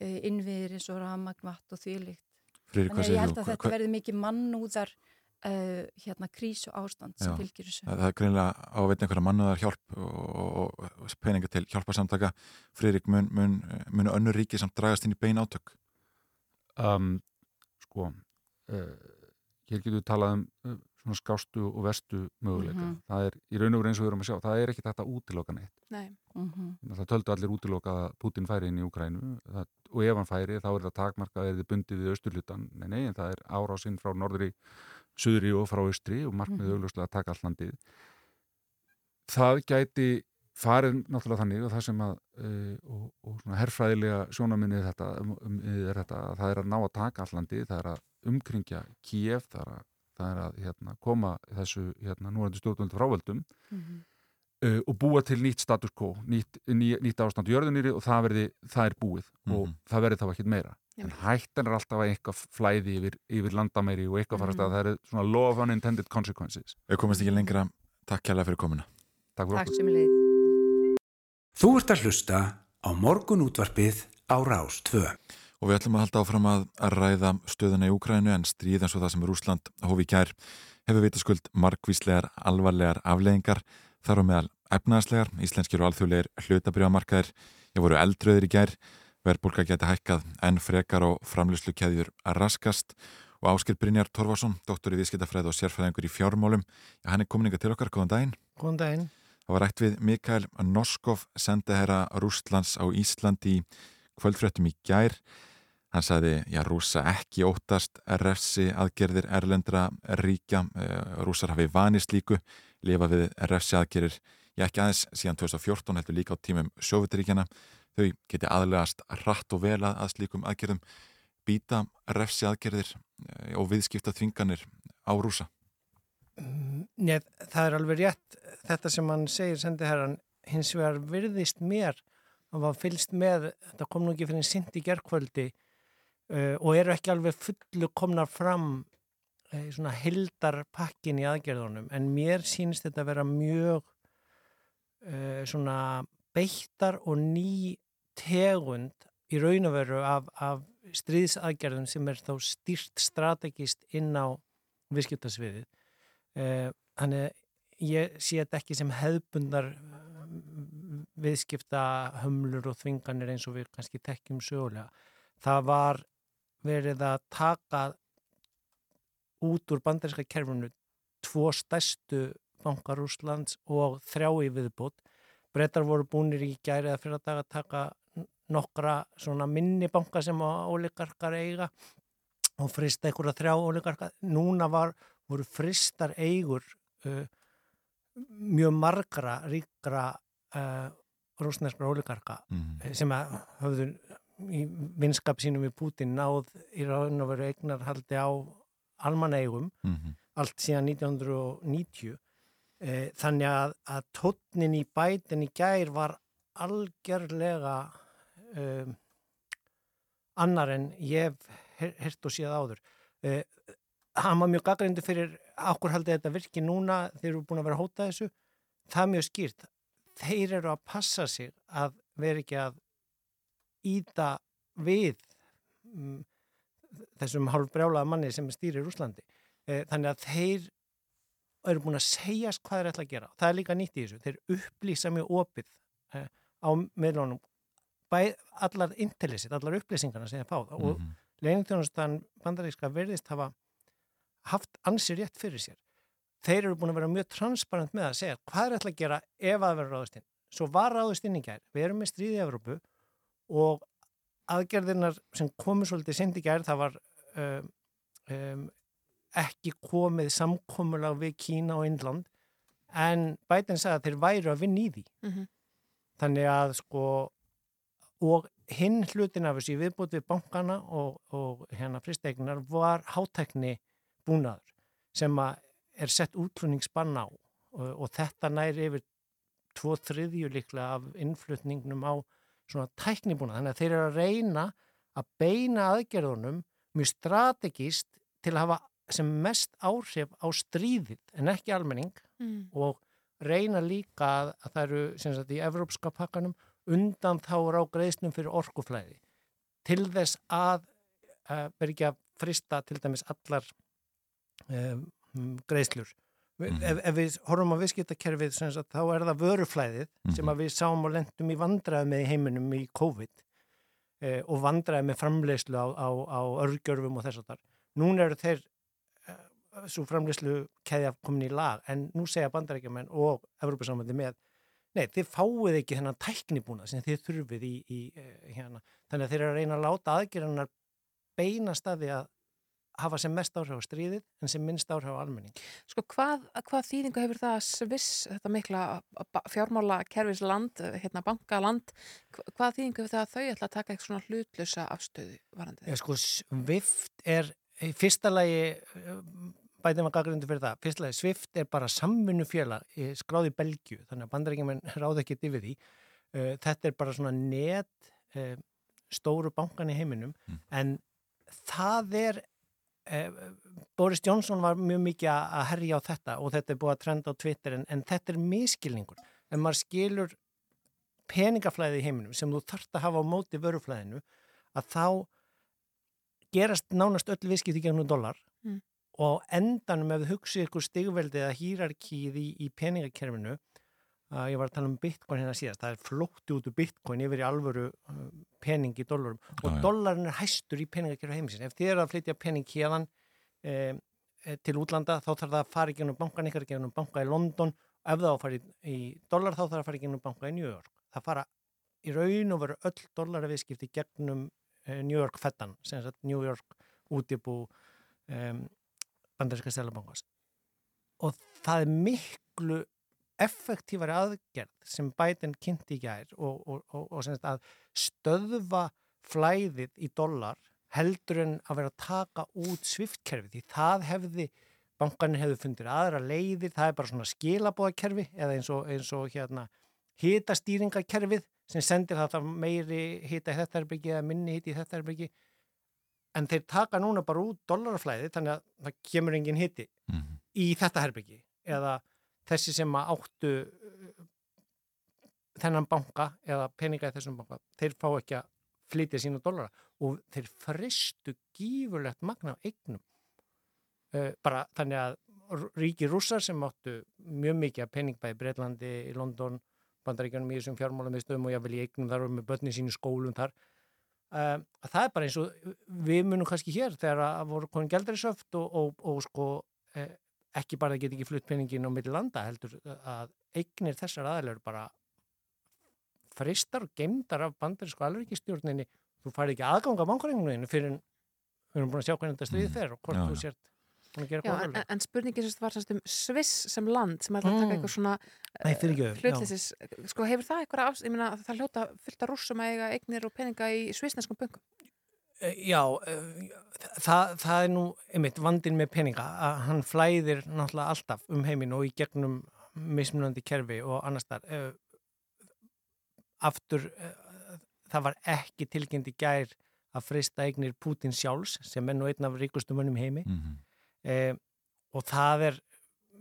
uh, innviðir eins og ramagn, vatt og hvað Þannig að ég held að þetta verði mikið mannúðar uh, hérna krísu ástand sem Já, fylgir þessu. Það það er greinlega á að veitna einhverja mannuðar hjálp og, og, og peninga til hjálparsamtaka. Friðrik, mun, mun, mun önnur ríki samt dragast inn í bein átök? um, sko uh, hér getur við talað um uh, svona skástu og vestu möguleika. Mhm. Það er í raun og veru eins og við erum að sjá, það er ekki þetta útiloka neitt. Nei. Mhm. Það töldu allir útiloka að Putin færi inn í Ukrænu það, og ef hann færi þá er það takmarkað er þið bundið við austurlutan, nei nei, en það er árásinn frá norðri, suðri og frá austri og markmið Mhm. augljóslega að taka all landið. Það gæti farið náttúrulega þannig og það sem að uh, og, og svona herfræðilega sjónaminnið þetta, um, um, er þetta að það er að ná að taka all landið, það er að umkringja Kíef, það er að, það er að hérna, koma þessu hérna, núverandi stjórnvöldu frávöldum Mhm. Uh, og búa til nýtt status quo, nýtt, ný, nýtt ástand jörðunýri og það, verði, það er búið og Mhm. það verði þá ekkit meira. En hættan er alltaf að eitthvað flæði yfir, yfir landamæri og eitthvað farast Mhm. að það er svona law of unintended consequences. Við komumst ekki lengra. Takk kærlega fyrir komuna. Takk fyrir Takk leið. Þú ert að hlusta á morgun útvarpið á Rás 2. Og við ætlum að halda áfram að, að ræða stöðuna í Úkrænu en stríð eins og það sem er Úsland hófi kær hefur vitaskuld markvíslegar alvarlegar afleðingar þar á meðal efnaðslegar, íslenskir og alþjóðlegar hlutabriðamarkaðir, ég voru eldröðir í gær, verðbólka geti hækkað en frekar og framlýslu keðjur að raskast og Áskil Brynjar Torfarsson, doktor í viðskiptafræð og sérfræðingur í fjármálum, ja, hann er komin til okkar, góðan daginn. Góðan daginn. Það var rætt við Mikael Noskov, sendiherra Rústlands á Íslandi í kvöldfréttum í gær. Hann sagði, já, rúsa ekki óttast refsi aðgerðir erlendra ríkja. Rúsar hafi vanist líku, lifa við refsi aðgerðir. Já, ekki aðeins síðan 2014 heldur líka á tímum Sjóvitaríkjana. Þau geti aðlegast rætt og vel að slíkum aðgerðum. Býta refsi aðgerðir og viðskipta þvinganir á rúsa. Nei, það er alveg rétt þetta sem hann segir sendi herran hins vegar virðist mér að var fylst með, þetta kom nú ekki fyrir sint í gerkvöldi uh, og eru ekki alveg fullu komnar fram svona hildarpakkin í aðgerðunum en mér sínst þetta að vera mjög uh, svona beittar og ný tegund í raun og veru af, af stríðsaðgerðum sem er þá stýrt strategist inn á viðskiptasviðið Eh, Þannig uh, ég sé þetta ekki sem hefðbundar viðskipta hömlur og þvinganir eins og við kannski tekjum sögulega. Það var verið að taka út úr bandarinska kerfinu tvo stærstu bankar Úslands og þrjá í viðbútt. Brettar voru búinir í gæri eða fyrir að daga að taka nokkra svona minni banka sem óleikarkar eiga og frista einhverja þrjá óleikarkar. Núna var voru fristar eigur uh, mjög margra ríkra uh, rúsneskra óligarka Mhm. mm. sem að höfðu í vinskap sínum við Putin náð í raun og veru eignarhaldi á almaneigum Mhm. allt síðan 1990 uh, þannig að, að tótnin í bætin í gær var algjörlega um, annar en ég hef hirt og séð áður. Uh, hann var mjög gaggrindu fyrir okkur haldið þetta virki núna þeir eru búin að vera að hóta þessu. Það er mjög skýrt. Þeir eru að passa sig að vera ekki að íta við um, þessum hálf brjálaða manni sem stýrir Úslandi e, þannig að þeir eru búin að segjast hvað þeir ætla að gera það er líka nýtt í þessu, þeir upplýsa mjög opið e, á meðlunum allar intellisit, allar upplýsingarna sem þeir fá mm -hmm. og leiningtjónustan bandaríska verðist hafa haft ansið rétt fyrir sér. Þeir eru búin að vera mjög transparent með að segja hvað er ætla að gera ef að vera ráðust inn. Svo var ráðust inn í gær. Við erum með stríði í Evrópu og aðgerðirnar sem komu svolítið sendi í gær það var um, um, ekki komið samkomulag við Kína og Indland en Biden sagði að þeir væru að vinna í því. Mm -hmm. Þannig að sko og hinn hlutin af þessu í viðbútt við bankana og, og hérna fristegnar var hátækni búnaður sem er sett útrunningsbann á og, og þetta næri yfir tvo þriðju líklega af innflutningnum á svona tæknibúnað. Þannig að þeir eru að reyna að beina aðgerðunum mjög strategist til að hafa sem mest áhrif á stríðið en ekki almenning Mm. og reyna líka að, að það eru sem sagt í evrópska pakkanum undan þáur á greiðsnum fyrir orkuflæði til þess að uh, vera ekki að frista til dæmis allar um, greiðslur. Mm -hmm. ef, ef við horfum á viðskiptakerfið þá er það vöruflæðið mm -hmm. sem að við sáum og lendum í vandraði með heiminum í COVID eh, og vandraði með framleiðslu á, á, á örgjörfum og þess að þar. Nún eru þeir svo framleyslu keðja komin í lag en nú segja bandarækjumenn og Evrópusamöndi með Nei, þið fáið ekki þennan tæknibúna sem þið þurfið í, í eh, hérna. Þannig að þeir eru að reyna að láta aðgerðanar beina staði að hafa sem mest áhrif á stríðið en sem minnst áhrif á almenning. Sko hvað, hvað þýðingu hefur það Sviss, þetta mikla fjármála kerfisland, hérna bankaland, hva- hvað þýðingu hefur það að þau ætla að taka eitthvað svona hlutlösa afstöðu varandi Ég, sko, Swift er í fyrsta lagi bæðum að gaggrundu fyrir það. Fyrsta lagi, Swift er bara samvinnufélag í- skráð í Belgju, þannig að bandarækjumenn ráð ekki yfir því. Uh, Þetta er bara svona net uh, stóru bankan í heiminum en það er uh, Boris Johnson var mjög mikið að að herja á þetta og þetta er búið að trenda á Twitter en, en þetta er miskilningur. En maður skilur peningaflæði í heiminum sem þú þarft að hafa á móti vöruflæðinu að þá gerast nánast öll viðskipti gegnum dólar Mm. og endanum ef þið hugsið ykkur stigveldi eða hýrarkíð í, í peningakerfinu uh, ég var að tala um bitcoin hérna síðast. Það er flótti út úr bitcoin yfir í alvöru uh, pening í dólarum og Já, já. dólarin er hæstur í peningakerfi heimisins ef þið eru að flytja pening hérðan eh, eh, til útlanda þá þarf það að fara í gegnum bankan ykkar gegnum banka í London. Ef það á að fara í, í dólar þá þarf það að fara í gegnum banka í New York. Það fara í raun og veru öll dólarviðskipti gegnum eh, New York Feddan sem sagt New York útibú um, bandaríska stelabankast og það er miklu effektífari aðgerð sem Biden kynnti í gær og, og, og, og sem sagt að stöðva flæðið í dollar heldur en að vera að taka út sviftkerfi því það hefði bankanir hefðu fundir aðra leiðir, það er bara svona skilabóðakerfi eða eins og, eins og hérna hitastýringakerfið sem sendir það það meiri hita í þetta herbyggi eða minni hiti í þetta herbyggi en þeir taka núna bara út dollaraflæði þannig að það kemur engin hiti í þetta herbyggi eða þessi sem áttu uh, þennan banka eða peninga í þessum banka þeir fá ekki að flytja sína dollara og þeir fristu gífurlegt magna á eignum. Uh, bara þannig að ríki rússar sem áttu mjög mikið að peningbæði Breitlandi, í London bandaríkjanum í þessum fjármálum í stöðum og jáfnvel í eignum þar og með börnin sínu skólum þar. Uh, að það er bara eins og við munum kannski hér þegar að voru konin gældrisöft og, og, og sko ekki bara að geta ekki flutt peningin á milli landa heldur að eignir þessar eru bara fristar og gemdar af bandarísku alveikistjórninni þú færði ekki aðgang á bankaregninu fyrir en við erum búin að sjá hvernig þetta stríð fer og hvort Já, þú sért búin að gera hvað en, en spurningin sagt var semst um Sviss sem land sem ætla að taka Mm. eitthvað svona já. hlutleysis, sko hefur það eitthvað afs, ég meina það hljóta fullt af rússum að eiga eignir og peninga í svissneskum böngum Já, eh, það, það er nú einmitt vandin með peninga að hann flæðir náttúrulega alltaf um heiminn og í gegnum mismunandi kerfi og annars þar aftur eh, það var ekki tilkynnt í gær að frista eignir Putin sjálfs sem er nú einn af ríkustum mönnum í heimi. Eh, og það er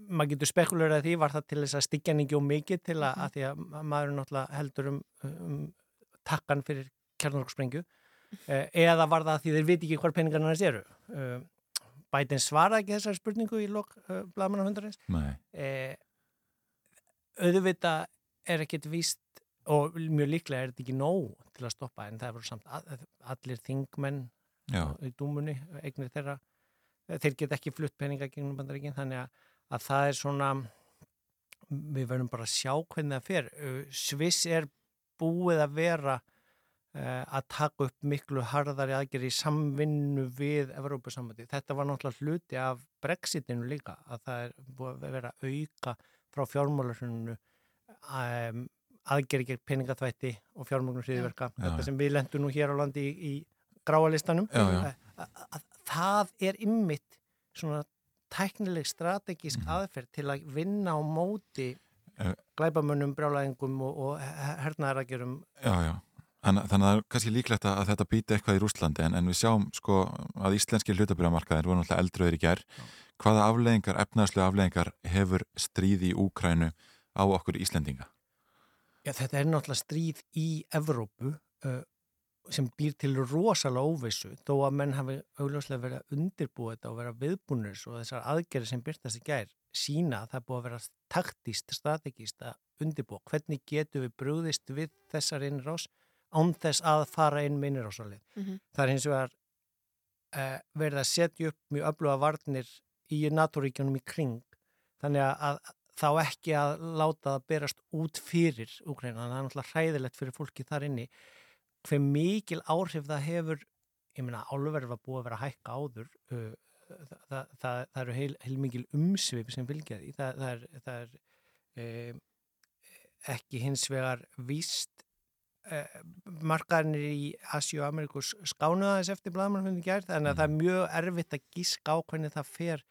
maður getur spekulur að því var það til þess að styggja hann ekki og mikið til að, að því að maður náttúrulega heldur um, um takkan fyrir kjarnorksprengju eh, eða var það að því þeir viti ekki hvar peningarna hans eru? Eh, Biden svaraði ekki þessar spurningu í lok uh, blaðmanna hundarins eh, auðvita er ekkit víst og mjög líklega er þetta ekki nóg til að stoppa en það bara samt að, allir þingmenn Já. í dúmunni, eignir þeirra. Eh, þeir get ekki flutt peninga gegnum bandaríkin þannig að, að það er svona við verðum bara að sjá hvernig það fer. Sviss er búið að vera að taka upp miklu harðari aðgerði í samvinnu við Evrópusamöndi. Þetta var náttúrulega hluti af Brexitinu líka að það er búið að vera auka frá fjármálarsuninu aðgerði gegn peningaþvætti og fjármágnum hriðverka. Já, Þetta sem við lendum nú hér á landi í, í gráalistanum. Já, já. Að það er ymmit svona tæknileg strategísk Mhm. aðferð til að vinna á móti Eh. glæbamönnum, brjálæðingum og, og hernaðaragerum Já, já. Þannig, að það er kannski líklegt að þetta býti eitthvað í Rússlandi en, en við sjáum sko að íslenski hlutabýramarkaðir voru náttúrulega eldröður í gær. Hvaða afleðingar, efnaðslega afleðingar hefur stríð í Úkrænu á okkur Íslendinga? Já, þetta er náttúrulega stríð í Evrópu uh, sem býr til rosalega óvissu þó að menn hafi augljóslega verið að undirbúa þetta og vera viðbúnir og þessar aðgerðir sem byrtast í gær sína að það búið að vera taktíst, strategíst að undirbúa hvernig getum við brúðist við þessar innrás án þess að fara inn með innrásalið. Mhm. Það er hins vegar uh, verið að setja upp mjög öfluga varnir í NATO-ríkjunum í kring þannig að, að þá ekki að láta það berast út fyrir Úkraina, þannig að það er náttúrulega hræðilegt fyrir fólki þar inni hver mikil áhrif það hefur ég meina álverð var búið að vera hækka áður uh, það, það, það, það eru heil, heil mikil umsvip sem því það, það er, það er um, ekki hins vegar víst markaðinir í Asi og Amerikus skánuða þess eftir blaðmannfundi gert þannig að það er mjög erfitt að gíska á hvernig það fer.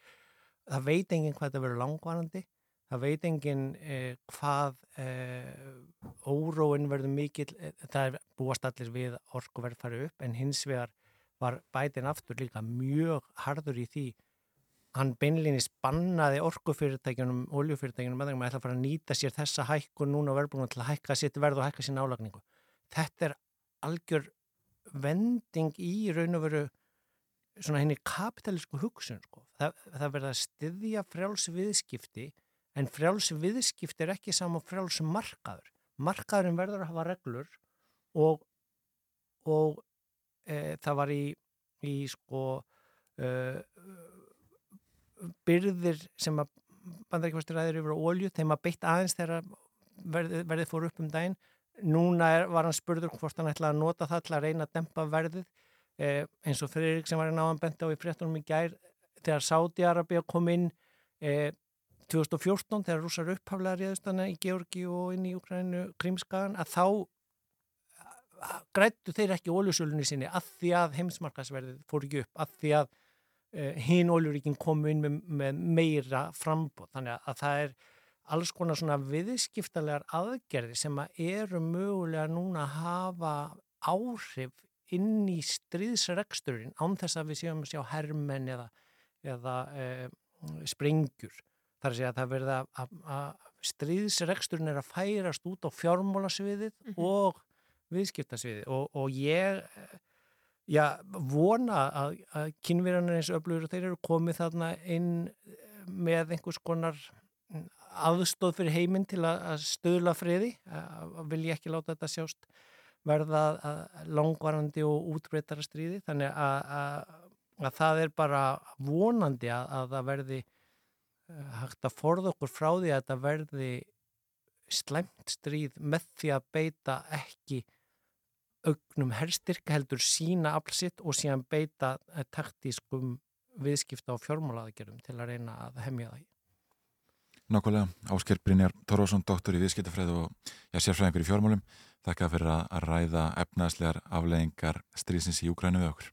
Það veit enginn hvað þetta verður langvarandi það veit enginn eh, hvað eh, óróin verður mikill eh, það er búast allir við orkuverð farið upp en hins vegar var bætin aftur líka mjög harður í því. Hann beinlinni spannaði orkufyrirtækjunum, oljufyrirtækjunum að ætla að fara að nýta sér þessa hækkun núna verðbúin til að hækka sitt verð og hækka sín álagningu. Þetta er algjör vending í raun og veru svona henni kapitalísku hugsun sko. Það, það verða að styðja frjáls viðskipti en frjáls viðskipti er ekki saman frjáls markaður. Markaðurinn verður að hafa reglur og, og e, það var í, í sko e, byrðir sem að bandaríkvæmstur ræðir yfir á ólju þeim að beitt aðeins þegar verðið, verðið fór upp um daginn núna er, var hann spurður hvort hann ætlaði að nota það til að reyna að dempa verðið eh, eins og Friðrik sem var í náðan benda á í fréttunum í gær þegar Sáti-Arabia kom inn eh, 2014 þegar rússar upphaflega réðustana í Georgi og inn í Ukraínu Krímskagan að þá grættu þeir ekki óljusölunni sinni að því að heimsmarkasverðið fór ekki upp að því að uh, hinn óljuríkin komu inn með, með meira frambóð þannig að það er alls konar svona viðskiptalegar aðgerði sem að eru mögulega núna að hafa áhrif inn í stríðsreksturinn án þess að við séum að sjá hermenn eða, eða uh, sprengjur þar að segja að það verða að, að stríðsreksturinn er að færast út á fjármálasviðið mm -hmm. og viðskiptasviði og, og ég já, vona að, að kynverjanir eins öflugur og þeir eru komið þarna inn með einhvers konar aðstóð fyrir heiminn til að, að stöðla friði, að, að vil ég ekki láta þetta sjást verða langvarandi og útbreytara stríði þannig að það er bara vonandi að það verði hægt að forða okkur frá því að þetta verði slæmt stríð með því að beita ekki augnum herstyrka heldur sína aflsitt og síðan beita taktískum viðskipta og fjármálaðagerum til að reyna að hemja það. Nákvæmlega, Ásker Brynjar Torvarsson, doktor í viðskiptafræð og sérfræðingur í fjármálum. Þakka fyrir að ræða efnaðslegar afleggingar stríðsins í Úgrænu við okkur.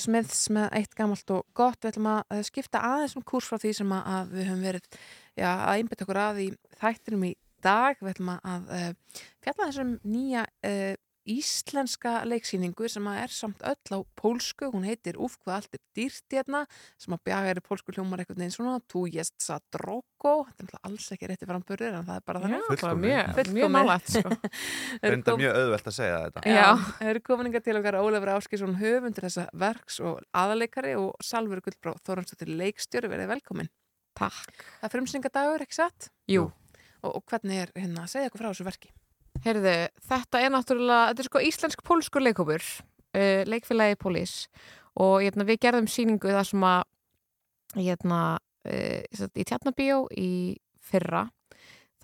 Smiths með eitt gamalt og gott. Við ætlum að eh, skipta aðeins um kurs frá því sem að, við höfum verið já, að einbytta okkur að í þættinum í dag. Við ætlum að, uh, fjalla þessum nýja uh, íslenska leiksýningu sem að er samt öll á pólsku. Hún heitir Úf hvað allt er dýrt hérna sem að bjaga er í pólsku hljómar eitthvað neins svona Tu jest sa drogo. Þetta er alls ekki rétti framburður en það er bara Já, þannig. Fullkomið. mjög- mjög nálægt, sko. Reynda kom- mjög auðvelt að segja þetta. Já, það eru kominninga til okkar Ólafur Áskísson höfundur þessa verks og aðaleikari og Salfur Gullbrá Þorhansdóttir leikstjóri verið velkomin. Takk. Það er frumsningadagur, ekki satt? Jú. Og, og hvernig er hérna, segja okkur frá þessu verki? Heyrðu, þetta er náttúrulega, þetta er sko íslensk-pólskur leikhópur, uh, leikfélagi Pólís. Og hérna, við gerðum síningu þar sem að hérna, uh, í Tjarnabíó í fyrra,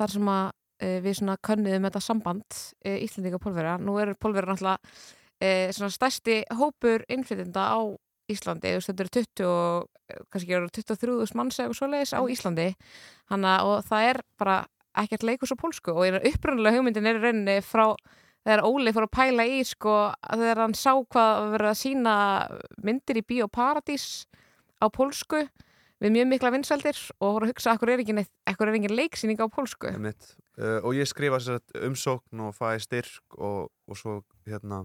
þar sem að uh, við svona könnuðum þetta samband uh, Íslendinga og Pólverja. Nú eru Pólverja náttúrulega uh, svona stærsti hópur innflytjenda á Íslandi, þetta eru 20 og kannski eru 23.000 manns eða eitthvað svoleiðis á Íslandi. Hanna, og það er bara ekkert leikus á pólsku og upprunalega hugmyndin er í rauninni frá þegar Óli fór að pæla í sko þegar hann sá hvað að vera að sína myndir í Bíóparadís á pólsku við mjög mikla vinsældir og voru að hugsa ekkur er engin, er engin leiksýning á pólsku. Uh, og ég skrifa umsókn og fæ styrk og, og svo hérna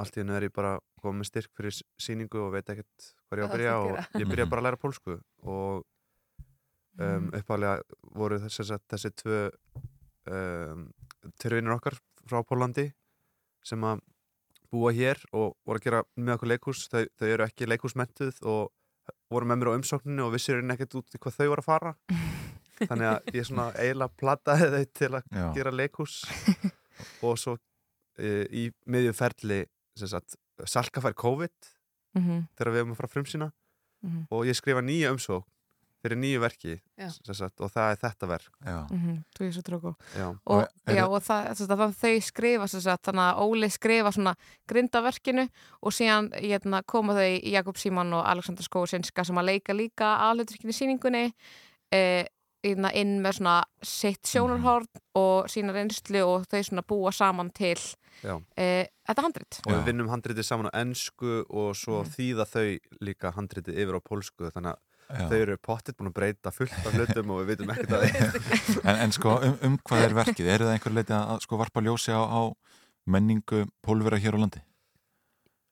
allt í hennu er ég bara komið styrk fyrir s- sýningu og veit ekkert hvað ég á að byrja og ég byrja bara að læra pólsku og um, Mm. uppálega voru þessi, sagt, þessi tvö um, törfinir okkar frá Pólandi sem að búa hér og voru að gera með okkur leikhús þau, þau eru ekki leikhúsmentuð og voru með mér á umsókninu og vissir henni ekkert út í hvað þau voru að fara þannig að ég svona eiginlega plattaði þau til að Já. gera leikhús og svo e, í miðjum ferli sagt, Salka fær COVID Mhm. þegar við erum að fara frumsýna Mhm. og ég skrifa nýja umsókn fyrir nýju verki Já. sem sagt, og það er þetta verk Já. Tróku Já. og, já, það- og það, þess að þau skrifa sem sagt, þannig að Óli skrifa svona grindaverkinu og síðan hérna, koma þau Jakob Símon og Alexander Skósinska sem að leika líka aðhlutverkinu sýningunni eh, hérna, inn með svona sitt sjónarhorn og sína reynslu og þau svona búa saman til Já. eh, þetta handrit og við vinnum handritið saman á ennsku og svo þýða þau líka handritið yfir á pólsku þannig Já. þau eru pottitt búin að breyta fullt af hlutum og við vitum ekkert að því en, en sko um, um hvað er verkið? Eru það einhver leiti að sko varpa ljósi á, á menningu pólvera hér á landi?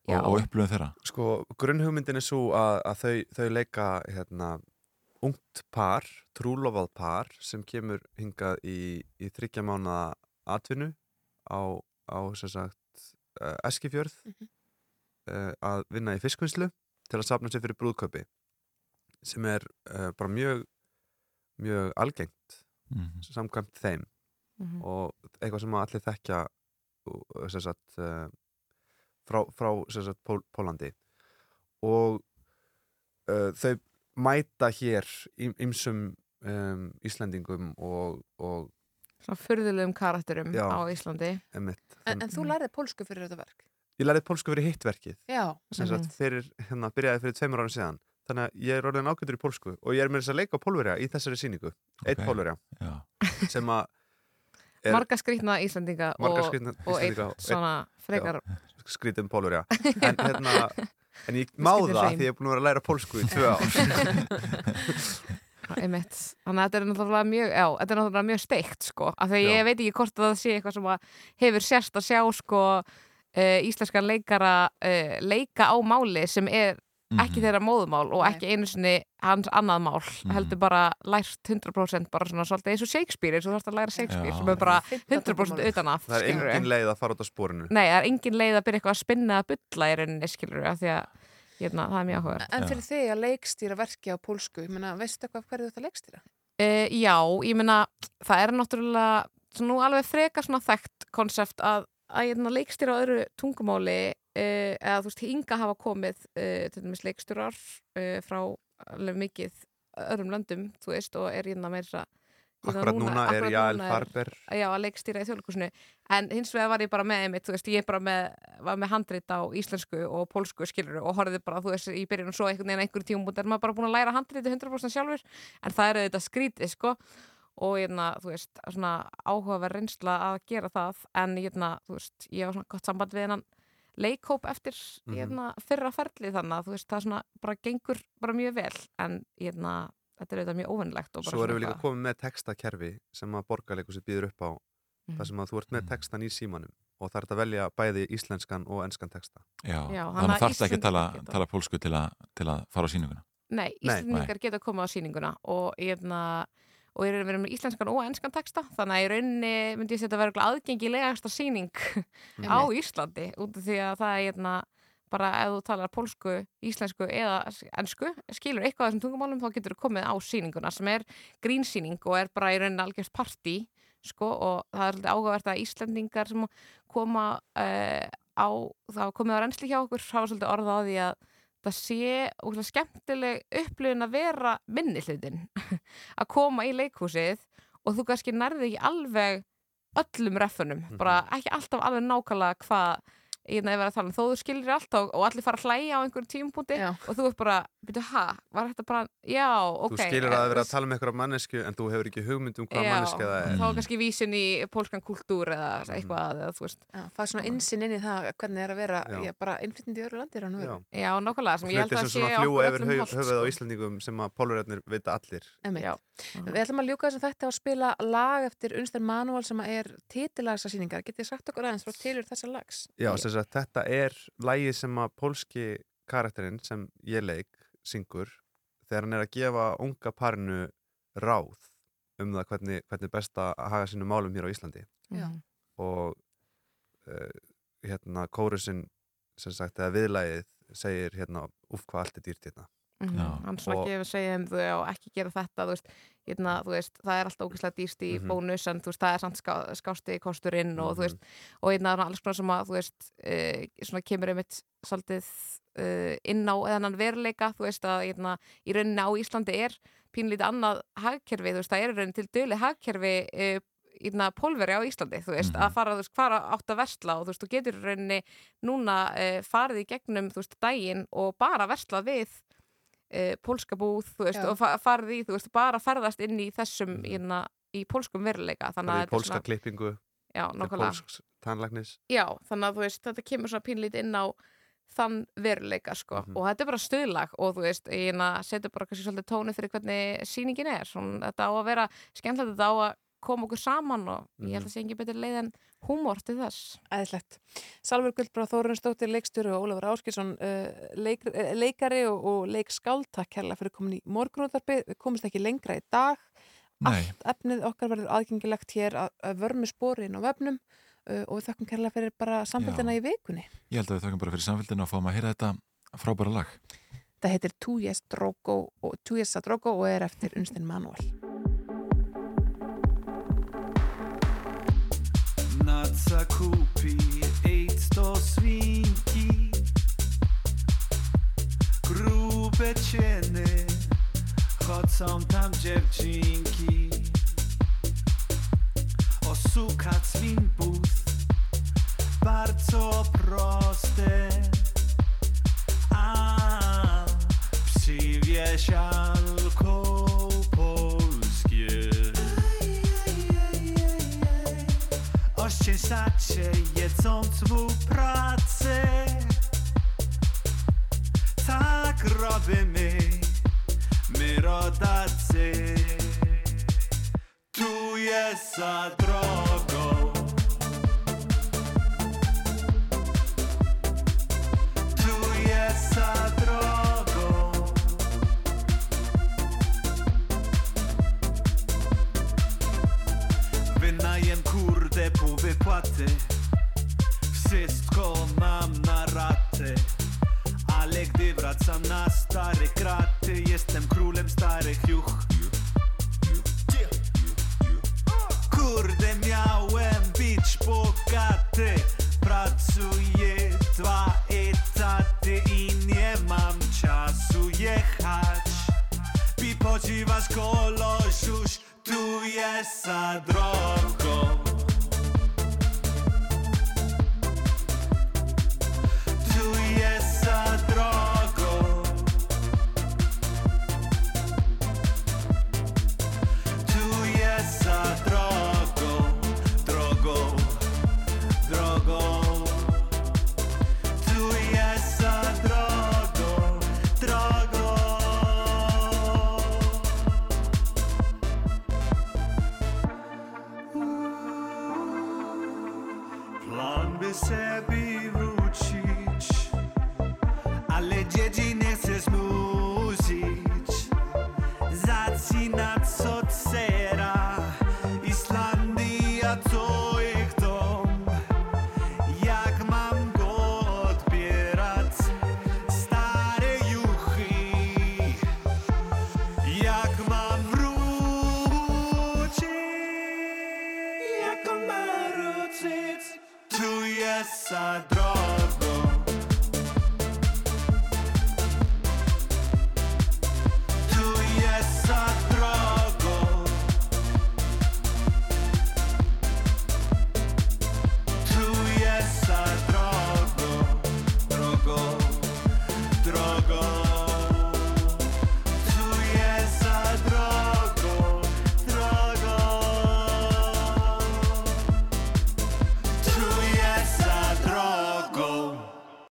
Og, Já. og upplöfum þeirra? Sko, grunnhugmyndin er svo að, að þau, þau leika hérna, ungt par, trúlofað par sem kemur hingað í, í þryggja mánuða atvinnu á, á sem sagt uh, Eskifjörð uh, að vinna í fiskvinnslu til að safna sér fyrir brúðköpi sem er uh, bara mjög mjög algengt Mhm. samkvæmt þeim Mhm. og eitthvað sem allir þekkja sem sagt uh, frá, frá sem sagt, Pól, Pólandi og uh, þau mæta hér ymsum um, Íslendingum og, og svona furðulegum karakterum Já. á Íslandi emitt, En, en þú lærið pólsku fyrir þetta verk? ég lærið pólsku fyrir hittverkið Já. sem sagt Mhm. fyrir, hérna, byrjaði fyrir tveimur árum síðan þannig að ég er orðin ágættur í pólsku og ég er með þess að leika á pólverja í þessari síningu eitt Ok. pólverja sem að marga skrýtna Íslandinga marga og, skrýtna og og einn- svona frekar já, skrýtum pólverja. En, hérna, en ég má það því ég er búin að vera að læra pólsku í tvö ár. Einmitt, þannig að þetta er náttúrulega mjög já, þetta er náttúrulega mjög steikt sko. Af því Já. ég veit ekki hvort að það sé eitthvað sem að hefur sérst að sjá sko uh, íslenskan leikara uh, leika á máli sem er ekki þeirra móðumál og ekki einu sinni hans annað mál, heldur bara lært 100% bara svona svolítið eins og Shakespeare eins og þú þarfst að læra Shakespeare Já. sem er bara 100% utan af það er engin leið að fara út á spórinu Nei, það er engin leið að byrja eitthvað að spinna að bulla í rauninni, skilur af því að hérna, það er mjög áhuga En fyrir þig að leikstýra verki á pólsku, ég meina, veistu eitthvað af hverju þú ert að leikstýra? Uh, já, ég meina, það er náttúrulega nú alveg freka svona þekkt konsept að, að hérna, leikstýra á öðru tungumáli uh, eða þú veist, hinga hafa komið uh, til dæmis leikstýrar uh, frá alveg mikið öðrum löndum, þú veist, og er hérna meira Akkurat núna er akkurat Jael núna Farber. Já, að leikstýra í þjóðleikusinu en hins vegar var ég bara með einmitt, þú veist, ég bara með, var með handrit á íslensku og pólsku skilur og horfði bara, þú veist, í byrjun og svo einhvern veginn einhverjum tímum er maður bara búin að læra handriti 100% sjálfur. En það er auðvitað skrítið, sko og hérna, þú veist, svona áhugaverð reynsla að gera það en hérna, þú veist, ég á svona gott samband við hennan leikhóp eftir Mhm. hérna, fyrra ferli þannig að þú veist, það svona bara gengur bara mjög vel en hérna, þetta er auðvitað mjög óvinnlegt og bara Svo erum við líka komið með textakerfi sem að borgarleikusið býður upp á Mhm. þar sem að þú ert með textan í símanum og það er þetta að velja bæði íslenskan og enskan texta Já, Já, þannig að að þarfst ekki að tala, tala pólsku til að, til að fara á síninguna Nei, Nei. Íslendingar geta komið á sýninguna og hérna og ég er verið með íslenskan og enskan texta þannig að í rauninni myndi ég setja að vera aðgengilegasta sýning á Íslandi út af því að það er hérna bara ef þú talar pólsku, íslensku eða ensku, skilur eitthvað af þessum tungumálum þá getur þú komið á sýninguna sem er grínsýning og er bara í rauninni algjörst partí sko og það er svolítið áhugavert að Íslendingar sem koma uh, á, þá komið á reynsli hjá okkur hafa svolítið orða á því að það sé úrslega skemmtileg upplifun að vera minni hlutin að koma í leikhúsið og þú kannski nærði ekki alveg öllum reffunum, bara ekki alltaf alveg nákvæmlega hvað ég er að tala um, þó þú skilir alltaf og allir fara að hlæja á einhverjum tímpunkti og þú ert bara, byrju, ha, var þetta bara já, ok. Þú skilur að það vera að tala um eitthvað mannesku en þú hefur ekki hugmynd um hvað manneska það er. þá er kannski vísin í pólskan kultúr eða eitthvað, eða þú veist. Já, það er svona insinn inn í það hvernig er að vera Já. já. bara innflytandi í öðru landi raun og veru. Já, nákvæmlega, sem ég held Hluti að sem sé yfir öllum á sko. Íslandingum sem að þetta er lægi sem að pólski karakterinn sem ég leik syngur þegar hann er að gefa unga parinu ráð um það hvernig, hvernig best að haga sínum málum hér á Íslandi. Já. og uh, hérna kórusinn sem sagt, eða viðlægið segir hérna, uff hvað allt er dýrt hérna. Mhm, hann svona Og- gefur segja um þau og ekki gera þetta veist, hérna, þú veist, það er alltaf ógeðslega dýrst í Mhm. bónus en veist, það er samt ská, skásti kosturinn og Mhm. veist, og hérna er alls konar sem að uh, svona kemur einmitt svolítið uh, inn á þennan veruleika, þú veist að hérna, í rauninni á Íslandi er pínlítið annað hagkerfi, þú veist, það er í rauninni til döli hagkerfi uh, ína pólveri á Íslandi, þú veist, að fara, þú veist, fara átt að versla og þú veist, þú getur rauninni núna uh, farið í gegnum, þú veist, daginn og bara versla við uh, pólska búð, þú veist, og fa farið í, þú veist, bara ferðast inn í þessum, hérna, í pólskum veruleika, þannig að pólska klippingu. Já, pólsks tannlæknis. Já, þannig að þú veist, þetta kemur svona pínlít inn á þann veruleika, sko, Mhm. og þetta er bara stuðlag og þú veist, ég hérna setur bara kannski svolítið tóni fyrir hvernig sýningin er, svona, þetta á að vera skemmtilegt, þetta á að koma okkur saman og ég held að sé ekki betur leið en húmor til þess. Æðislegt. Salver Guldbrá Þórunsdóttir, leikstjóri og Ólafur Áskilsson, uh, leik, uh, leikari og, og leikskáld, takk kærlega fyrir komin í morgunúttarpi. Við komumst ekki lengra í dag. Nei. Allt efnið okkar verður aðgengilegt hér að, að vörmu spórin á vefnum uh, og við þakkum kærlega fyrir bara samfélgina í vikunni. Ég held að við þakkum bara fyrir samfélgina og fáum að heyra þetta frábæra lag Það heitir Tujes Drogo og Tujes Drogo og er eftir Unstin Manual. Naca kupi ejt sto swinki Grube cieny Chodzą tam dziewczynki. Oszukać swinbus Bardzo proste. A przywieź alkohol Ościesacie jedząc w pracę Tak robimy my rodacy. Tu za drogą. Tu Wynajem kurde pół wypłaty. Wszystko mam na ratę Ale gdy wracam na stare kraty Jestem królem starych juch. Kurde miałem być bogaty. Pracuję dwa etaty I nie mam czasu jechać. Pi podziwasz kolosiusz Tu jest za drogą